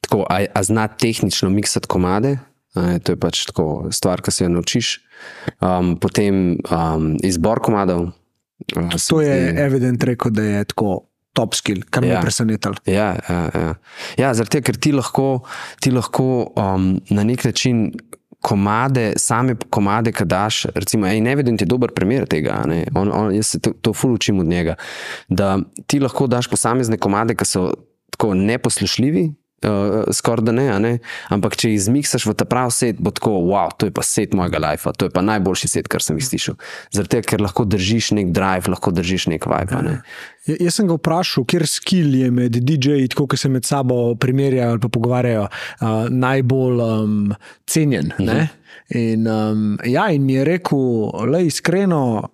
tako, a, a zna tehnično miksati komade. a To je pač tako stvar, ki se jo naučiš. Um, potem um, izbor komadov. Uh, se To je zdi- evident rekel, da je tako top skill, kar me je Ja. presenetilo. Ja, ja, ja. ja zaradi tega, ker ti lahko, ti lahko um, na nek način komade, same komade, ki daš. Recimo, en evident je dober primer tega. ne. On, on, jaz se to, to ful učim od njega. Da ti lahko daš posamezne komade, ki so tako neposlušljivi. Uh, Skoraj da ne, ne, ampak če izmiksaš v ta pravi set, bo tako, wow, to je pa set mojega life, to je pa najboljši set, kar sem jih slišal. Zaradi tega, ker lahko držiš nek drive, lahko držiš nek vibe. Ne. Ja, Jaz sem ga vprašal, kjer skill je med DJ-ji, tako ki se med sabo primerjajo ali pa pogovarjajo, uh, najbolj um, cenjen. Uh -huh. in, um, ja, in mi je rekel, je iskreno.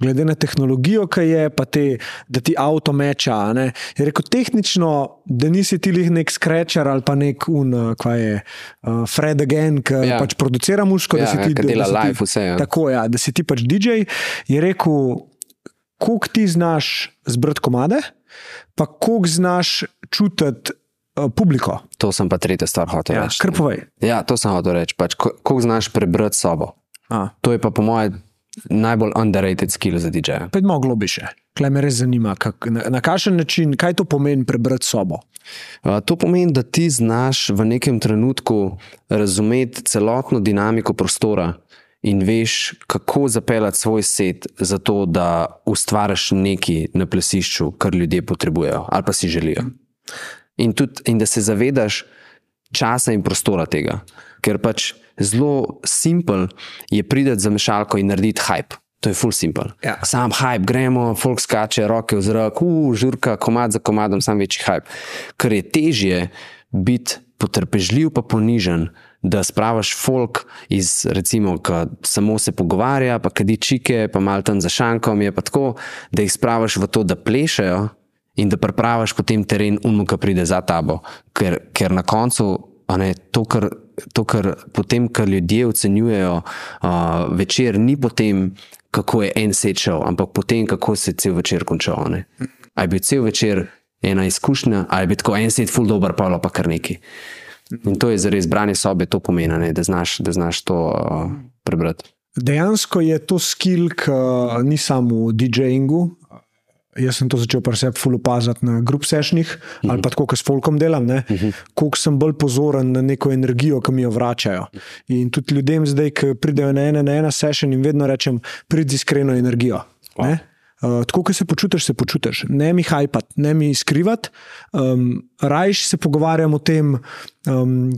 Glede na tehnologijo, ki je, pa te, da ti avto meča. ne. Je rekel, tehnično, da nisi ti lih nek scratcher ali pa nek un, kaj je, uh, Fred Again, ki Ja. ja. pač producira muško, Ja, da si ja, ti ki dela si ti- live vse, ja. Tako, ja, da si ti pač DJ. Je rekel, koliko ti znaš zbrati komade, pa koliko znaš čutiti publiko. To sem pa tretja stvar hotel Ja, reči. kar povej. Ja, to sem hotel reči. Pač, ko- koliko znaš prebrati sobo. A, To je pa po mojem najbolj underrated skill za DJ-ja. Pojdimo globiše. Klej me res zanima, kak, na, na kakšen način, kaj to pomeni prebrati sobo. Uh, To pomeni, da ti znaš v nekem trenutku razumeti celotno dinamiko prostora in veš, kako zapeljati svoj set, zato da ustvariš nekaj na plesišču, kar ljudje potrebujejo ali pa si želijo. In, tudi, in da se zavedaš časa in prostora tega. Ker pač zelo simpel je priti za mešalko in narediti hype. To je full simple. Ja. Sam hype, gremo, folk skače, roke v zrak, uh, žurka, komad za komadom, sam večji hype. Ker je težje biti potrpežljiv, pa ponižen, da spravaš folk iz, recimo, ki samo se pogovarja, pa kadi čike, pa malo tam za šankom, je pa tako, da jih spravaš v to, da plešajo in da pripraviš potem teren umu, ki pride za tabo. Ker, ker na koncu ne, to, kar, to, kar potem, kar ljudje ocenjujejo uh, večer, ni potem, kako je en set šel, ampak potem, kako se je cel večer končal. ne. A je bil cel večer ena izkušnja, ali je bil tako en set, full dobro, pa pa kar neki. In to je za res branje sobe, to pomeni, ne, da, znaš, da znaš to uh, prebrati. Dejansko je to skill, ki ni samo v DJ-ingu. Jaz sem to začel pri sebi ful opaziti na grup sešnih uh -huh. ali pa tako, kot s folkom delam. Uh -huh. Koliko sem bolj pozoren na neko energijo, ki mi jo vračajo. In tudi ljudem zdaj, ki pridejo na ena, na ena sešen in vedno rečem, prid z iskreno energijo. Wow. Uh, tako, kot se počutiš, se počutiš. Ne mi hajpat, ne mi skrivati. Um, Rajš se pogovarjam o tem, um,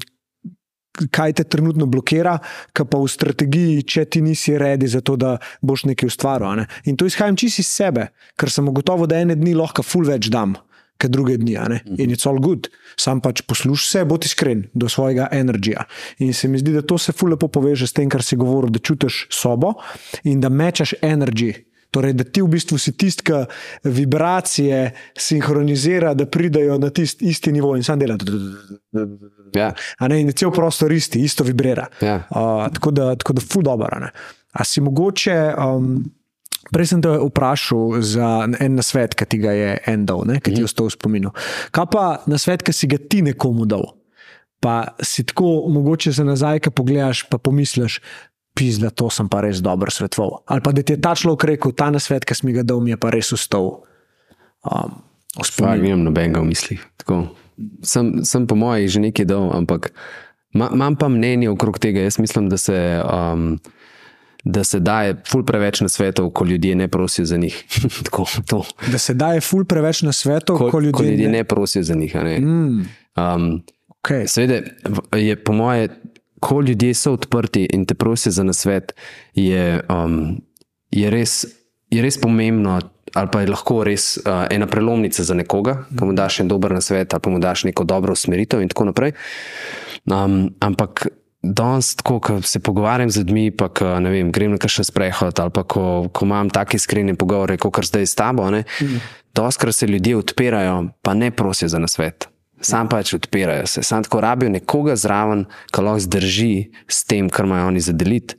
kaj te trenutno blokira, ka pa v strategiji, če ti nisi redi za to, da boš nekaj ustvaril. Ne? In to izhajam čisto iz sebe, ker sem gotovo, da ene dni lahko full več dam. Kot druge dni, ne? in je all good, sam pač poslušaj se, bodi iskren do svojega energija. In se mi zdi, da to se fullepo poveže s tem, kar si govoril, da čutiš sobo in da mečeš energijo. Torej, da ti v bistvu si tisti, ki vibracije sinhronizira, da pridejo na tisti isti nivo in sam dela. Ja, A ne, in cel prostor isti, isto vibrira. Ja. Uh, tako da, tako da, ful dobro. a. A si mogoče. Um, Prej sem te vprašal za en nasvet, ki ti ga je en dal, ki ti je ostal v spominu. Kaj pa nasvet, ki si ga ti nekomu dal? Pa si tako, mogoče za nazaj, ki pogledaš, pa pomisliš, pizda, to sem pa res dobro svetoval. Ali pa da ti je ta človek rekel, ta nasvet, ki si mi ga dal, mi je pa res ostal. Um, spominu. nimam nobenega v mislih. Tako. Sem, sem po mojem že nekaj dal, ampak ma- imam pa mnenje okrog tega. Jaz mislim, da se, um, da se daje ful preveč na svetov, ko ljudje ne prosijo za njih. Tako, to. Da se daje ful preveč na svetov, ko, ko ljudje, ko ljudje ne. ne prosijo za njih. ne. Mm, Um, okay. Seveda je po moje, ko ljudje so odprti in te prosijo za nasvet, je, um, je, res, je res pomembno, ali pa je lahko res uh, ena prelomnica za nekoga, ki mu daš en dober nasvet, ali pa mu daš neko dobro usmeritev in tako naprej. Um, ampak. Danes, ko se pogovarjam z ljudmi, pa ko, ne vem, grem na kakšen sprehod, ali pa ko, ko imam take iskrene pogovore, kot kar zdaj s tabo, mm. doskrat se ljudje odpirajo, pa ne prosijo za nasvet. Sam pač odpirajo se, sam tako rabijo nekoga zraven, ki lahko zdrži s tem, kar imajo oni za deliti.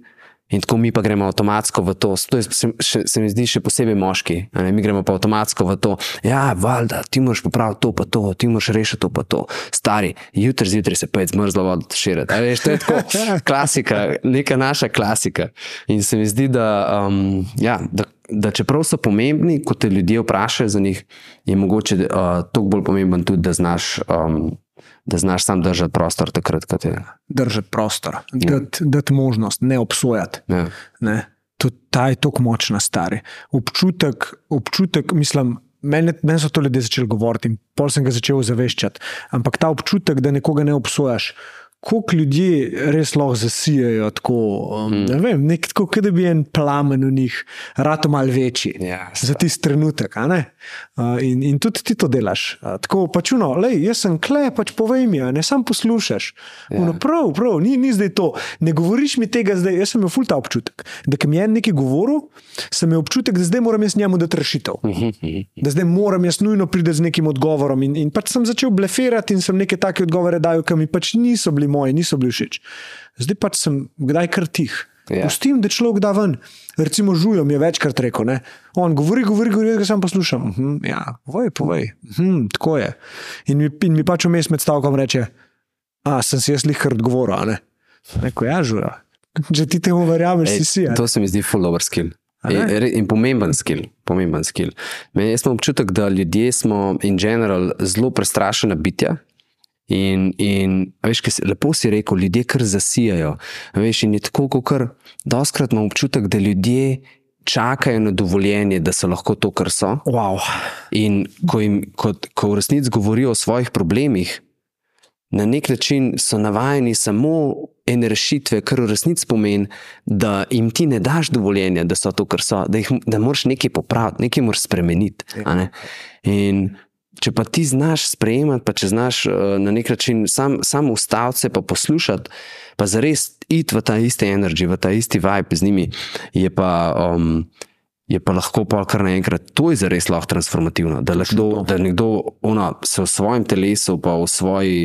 In tako mi pa gremo avtomatsko v to, to je, se, se mi zdi še posebej moški. Ne, mi gremo pa avtomatsko v to, ja, valjda, ti moraš popraviti to, pa to, ti moraš rešiti to, pa to. Stari, jutri zjutraj se pa je zmrzlo vodo širiti. Veš, to je tako klasika, neka naša klasika. In se mi zdi, da, um, ja, da, da čeprav so pomembni, ko te ljudje vprašajo za njih, je mogoče uh, toliko bolj pomemben tudi, da znaš. Um, Da znaš sam držati prostor, takrat, ko te. Držati prostor, dati dat možnost, ne obsojati. Ja. Ne. To, ta je tako močna, stari. Občutek, občutek mislim, meni, meni so to ljudje začeli govoriti in pol sem ga začel zaveščati. Ampak ta občutek, da nekoga ne obsojaš. Koliko ljudi res lahko zasijajo tako, um, ne vem, nek, tako, kot da bi en plamen v njih, rado mal večji Ja, za tisti trenutek. Uh, in, in tudi ti to delaš. Uh, tako pač, no, lej, jaz sem kle, pač povej mi, ne sam poslušaš. Ja. Uno, prav, prav, ni, ni zdaj to. Ne govoriš mi tega zdaj, jaz sem imel ful ta občutek. Da, ki mi je nekaj govoril, sem imel občutek, da zdaj moram jaz njemu dati rešitev. Da zdaj moram jaz nujno priti z nekim odgovorom. In, in pač sem začel blefirati in sem neke take odgovore dal, ki mi pač niso bili moji, niso bili všeč. Zdaj pač sem kdaj kar tih. Ja. Pustim, da človek da ven. Recimo, žujo mi je večkrat rekel, ne? on govori, govori, govori, ga sam poslušam. Uh -huh, ja, povej, povej. Uh -huh, tako je. In mi, in mi pač vmes med stavkom reče, a sem si jaz lihar odgovoril, a ne. Reko, ja, žujo. Če ti temu verjameš, si si. a ne?" To se mi zdi full over skill. In, in pomemben skill. Pomemben skill. Meni jaz imam občutek, da ljudje smo in general zelo prestrašena bitja. In, in veš, kaj si, lepo si rekel, ljudje kar zasijajo. Veš, in je tako, kot kar doskrat imam občutek, da ljudje čakajo na dovoljenje, da so lahko to, kar so. Wow. In ko, jim, ko, ko v resnici govorijo o svojih problemih, na nek način so navajeni samo ene rešitve, kar v resnici pomeni, da jim ti ne daš dovoljenja, da so to, kar so, da, jih, da moraš nekaj popraviti, nekaj moraš spremeniti. ne. In če pa ti znaš sprejemati, pa če znaš uh, na nek način sam, sam ustaviti se, pa poslušati, pa zares iti v ta isti energy, v ta isti vibe z njimi, je pa. Um, je pa lahko pa kar naenkrat, to je zares lahko transformativno. Da, nekdo, da nekdo ona, se v svojem telesu, pa v, svoji,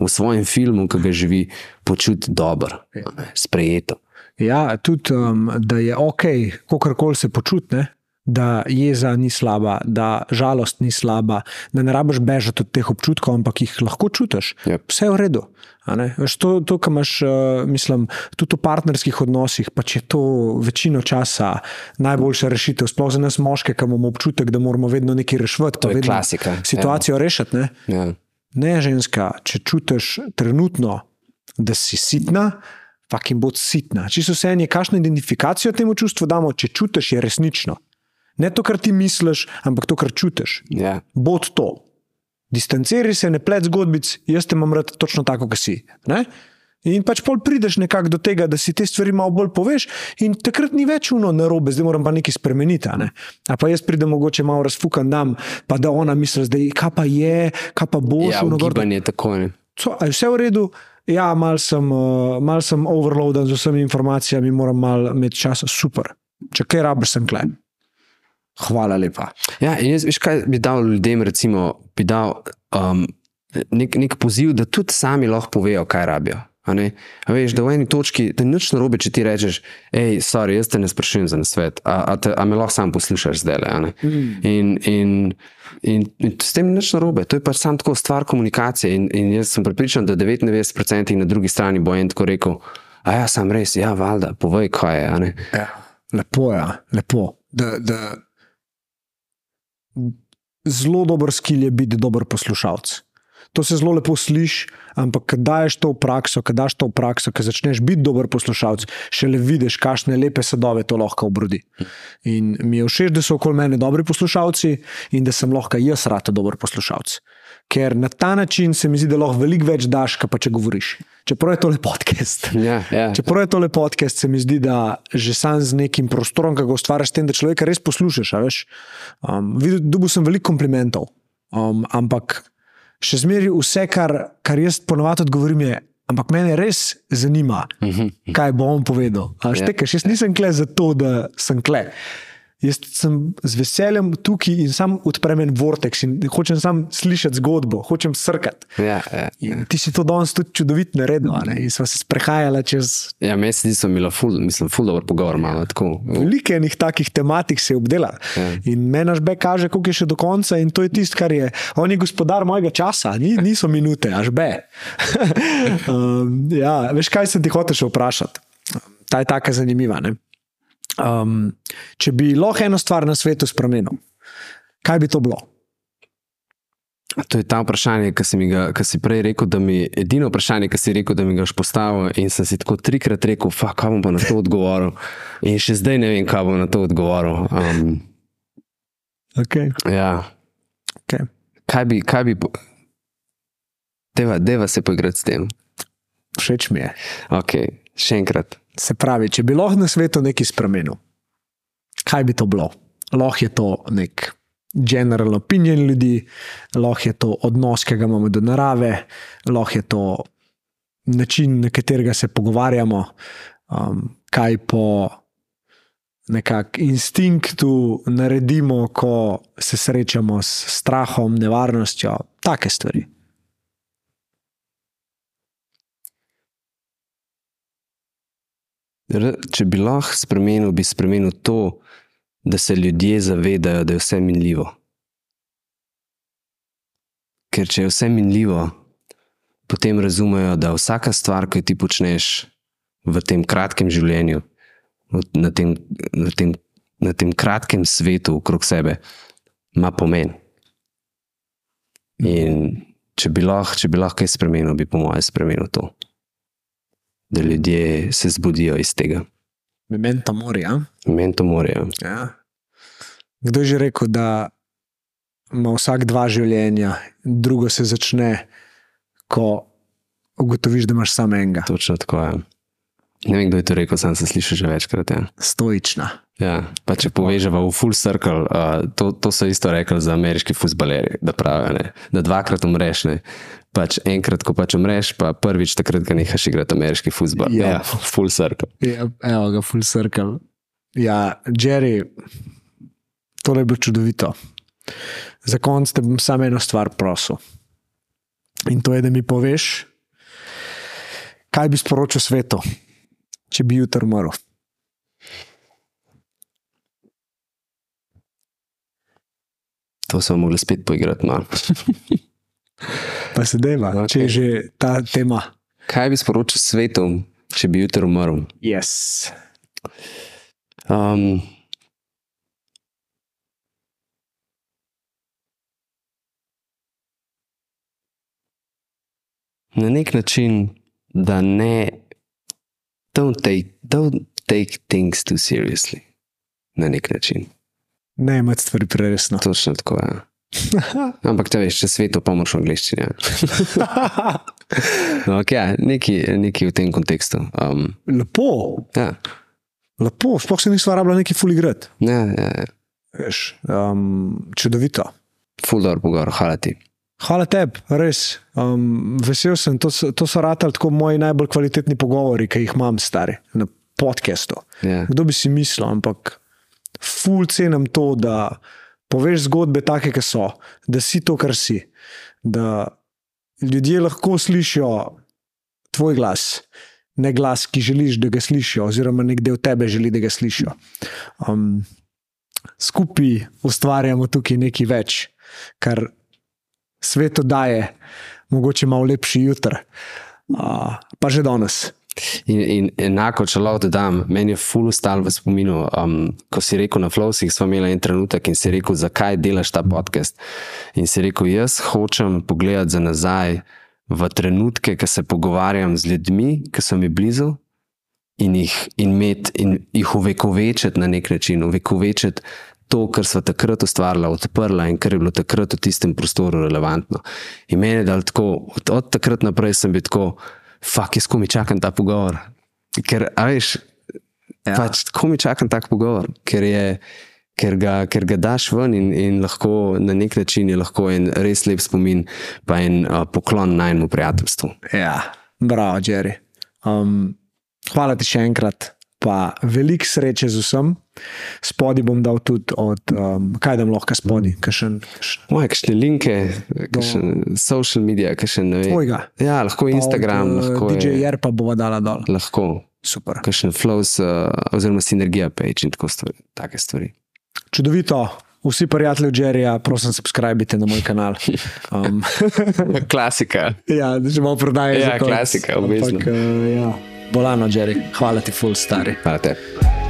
v svojem filmu, ki ga živi, počuti dobro, sprejeto. Ja, tudi um, da je ok, kako koli se počuti, da jeza ni slaba, da žalost ni slaba, da ne rabiš bežati od teh občutkov, ampak jih lahko čutiš. Yep. Vse je v redu. Veš, To, to kar imaš, uh, mislim, tudi v partnerskih odnosih, pa je to večino časa najboljša rešitev, sploh za nas moške, ki imamo občutek, da moramo vedno nekaj rešiti. To je klasika, Situacijo rešiti. Ne? Ja. Ne, ženska, če čutiš trenutno, da si sitna, fucking bod sitna. Čisto vse je, kakšno identifikacijo temu čustvu damo, če čutiš, je resnično. Ne to, kar ti misliš, ampak to, kar čutiš. Ja. Bod to. Distanciraj se, ne plec zgodbic, jaz te imam rad točno tako, kot si. Ne? In pač pol prideš nekako do tega, da si te stvari malo bolj poveš, in takrat ni več uno narobe, zdaj moram pa nekaj spremeniti. a Ne? A pa jaz pridem mogoče malo razfukan dam, pa da ona misli, da je kaj pa je, kaj pa boš, Ja, ugibanje je tako. Ne? Co, je vse v redu? Ja, mal sem, uh, mal sem overloaden z vsemi informacijami, moram mal imeti čas, super. Če kaj rabiš, sem klep. Hvala lepa. Ja, in jaz, veš, kaj bi dal ljudem, recimo, bi dal um, nek, nek poziv, da tudi sami lahko povejo, kaj rabijo. A ne? A veš, da v eni točki da ni nič narobe, če ti rečeš, hej, sorry, jaz te ne sprašujem za nasvet, a, a, te, a me lahko sam poslušaš zdaj. Le, mm. in, in, in, in s tem ni nič narobe, to je pač samo tako stvar komunikacije. In, in jaz sem pripričan, da 99% na drugi strani bo en tako rekel, a ja, sam res, ja, valjda, povej, kaj je. ne." Ja, lepo je, lepo. Da, da... Zelo dober skil je biti dober poslušalec. To se zelo lepo sliši, ampak ko daješ to v prakso, ko daš to v prakso, ko začneš biti dober poslušalec, šele vidiš, kakšne lepe sadove to lahko obrodi. In mi je všeč, da so okoli mene dobri poslušalci in da sem lahko jaz rado dober poslušalec. Ker na ta način se mi zdi, da lahko veliko več daš, pa če govoriš. Čeprav je to le podcast. Ja, ja. Čeprav je to le podcast, se mi zdi, da že sam z nekim prostorom, ki ga ustvarjaš, s tem, da človeka res poslušaš. Um, videl, dobil sem veliko komplimentov, um, ampak še zmeraj vse, kar, kar jaz ponovadi odgovorim, je. Ampak mene res zanima, kaj bo on povedal. A, Ja. štekaj, jaz nisem kle zato, da sem kle. Jaz sem z veseljem tukaj in sam odprem en vortex in hočem sam slišati zgodbo, hočem srkati. Ja, ja, ja. Ti si to danes tudi čudovit naredil. a ne, In smo se sprehajali čez ja meni se zdi, da imeli ful, mislim, ful dobro pogovor. Malo, veliko enih takih tematik se je obdelal. Ja. In meni naš bek kaže, koliko je še do konca, in to je tisto, kar je. On je gospodar mojega časa, ni, niso minute, až be. um, ja, veš, kaj sem ti hotel še vprašati? Ta je tako zanimiva. ne. Um, če bi lahko eno stvar na svetu spremenil, kaj bi to bilo? To je ta vprašanje, ki si, mi ga, ki si prej rekel, da mi edino vprašanje, ki si rekel, da mi ga boš postavil. In sem si tako trikrat rekel, fa, kaj bom pa na to odgovoril. In še zdaj ne vem, kaj bom na to odgovoril. Um, Okay, ja. okay. Kaj bi, kaj bi, po- deva, deva se poigrati s tem. Všeč mi je. Okay. Še enkrat. Se pravi, če bi lahko na svetu nekaj spremenil, kaj bi to bilo? Lahko je to nek general opinion ljudi, lahko je to odnos, ki ga imamo do narave, lahko je to način, na katerega se pogovarjamo, um, kaj po nekakšnem instinktu naredimo, ko se srečamo s strahom, nevarnostjo, take stvari. R, če bi lahko spremenil, bi spremenil to, da se ljudje zavedajo, da je vse minljivo. Ker če je vse minljivo, potem razumejo, da vsaka stvar, ki jo ti počneš v tem kratkem življenju, na tem, na tem, na tem kratkem svetu okrog sebe, ima pomen. In če bi lahko, če bi lahko kaj spremenil, bi po mojem spremenil to. Da ljudje se zbudijo iz tega. Memento mori, ja? Meni to morajo. Ja. Kdo je že rekel, da ima vsak dva življenja, drugo se začne, ko ugotoviš, da imaš samo enega, Točno tako je. Ne vem, kdo je to rekel, sem se slišal že večkrat. Ja. stoična. Ja, pa če povežemo v full circle, uh, to, to so isto rekli za ameriški futbalerji, da pravijo, ne, da dvakrat umreš. Ne. Pač enkrat, ko pač umreš, pa prvič takrat, ko nehaš igrati ameriški futbol. Ja. Ja, full circle. Ja, evo ga, full circle. Ja, Jerry, tole je bilo čudovito. Za konec te bom samo eno stvar prosil. In to je, da mi poveš, kaj bi sporočil svetu, če bi jutri umrl. To smo mogli spet poigrati. No. Pa se deva, okay. če je že ta tema. Kaj bi sporočil svetu, če bi jutri umrl? Yes. Um, na nek način, da ne. Don't take, don't take things too seriously. Na nek način. Ne imeti stvari preresno. Točno tako je. Ampak, če veš, če svetu pomoč v angliščini. Ja. No, ja, nekaj, nekaj v tem kontekstu. Um, Lepo, ja, lepo, sploh se nismo rabili neki fuli igrati. ja, ja, ja. Veš, Um, čudovito. Ful dobro pogovor, hvala ti. Hvala tebi, res. Um, vesel sem, to, to so ratali tako moji najbolj kvalitetni pogovori, ki jih imam, stari, na podkastu. Ja. Kdo bi si mislil, ampak ful cenim to, da poveš zgodbe take, ki so, da si to, kar si. Da ljudje lahko slišijo tvoj glas, ne glas, ki želiš, da ga slišijo, oziroma nek del tebe želi, da ga slišijo. Um, skupaj ustvarjamo tukaj nekaj več, kar svetu daje, mogoče malo lepši jutr, uh, pa že danes. In, in enako, če lahko dodam, meni je full stal v spominu, um, ko si rekel na Flowsih, smo imeli en trenutek in si rekel, zakaj delaš ta podcast. In si rekel, jaz hočem pogledati za nazaj v trenutke, ki se pogovarjam z ljudmi, ki so mi blizu. In jih, in met, in jih uvekovečiti na nek način, uvekovečiti to, kar smo takrat ustvarjali, odprla in kar je bilo takrat v tistem prostoru relevantno. In meni je dal tako, od, od takrat naprej sem bil tako, fuck, jaz komi čakam ta pogovor. Ker, a veš, ja. pač komi čakam ta pogovor, ker, je, ker, ga, ker ga daš ven in, in lahko na nek način je lahko en res lep spomin, pa en uh, poklon najmu prijateljstvu. Ja, bravo, Jerry. Um, Hvala ti še enkrat, pa veliko sreče z vsem. Spodi bom dal tudi od, um, kaj da lahko spodi. Moje, kakšne linke, kakšne social medije, kakšne ne vem. Tvojega. Ja, lahko Instagram, od, uh, lahko. DJ-jer pa bova dala dol. Lahko. Super. Kakšen flows, uh, oziroma sinergija page in tako stvari. Take stvari. Čudovito. Vsi prijatelji Jerryja, prosim, subskrbite na moj kanal. Um. klasika. Ja, že malo prodaje. Ja, klasika, obvezno. Ampak, uh, ja. Bolano, Jerry, hvala ti, full stari. Hvala tebi.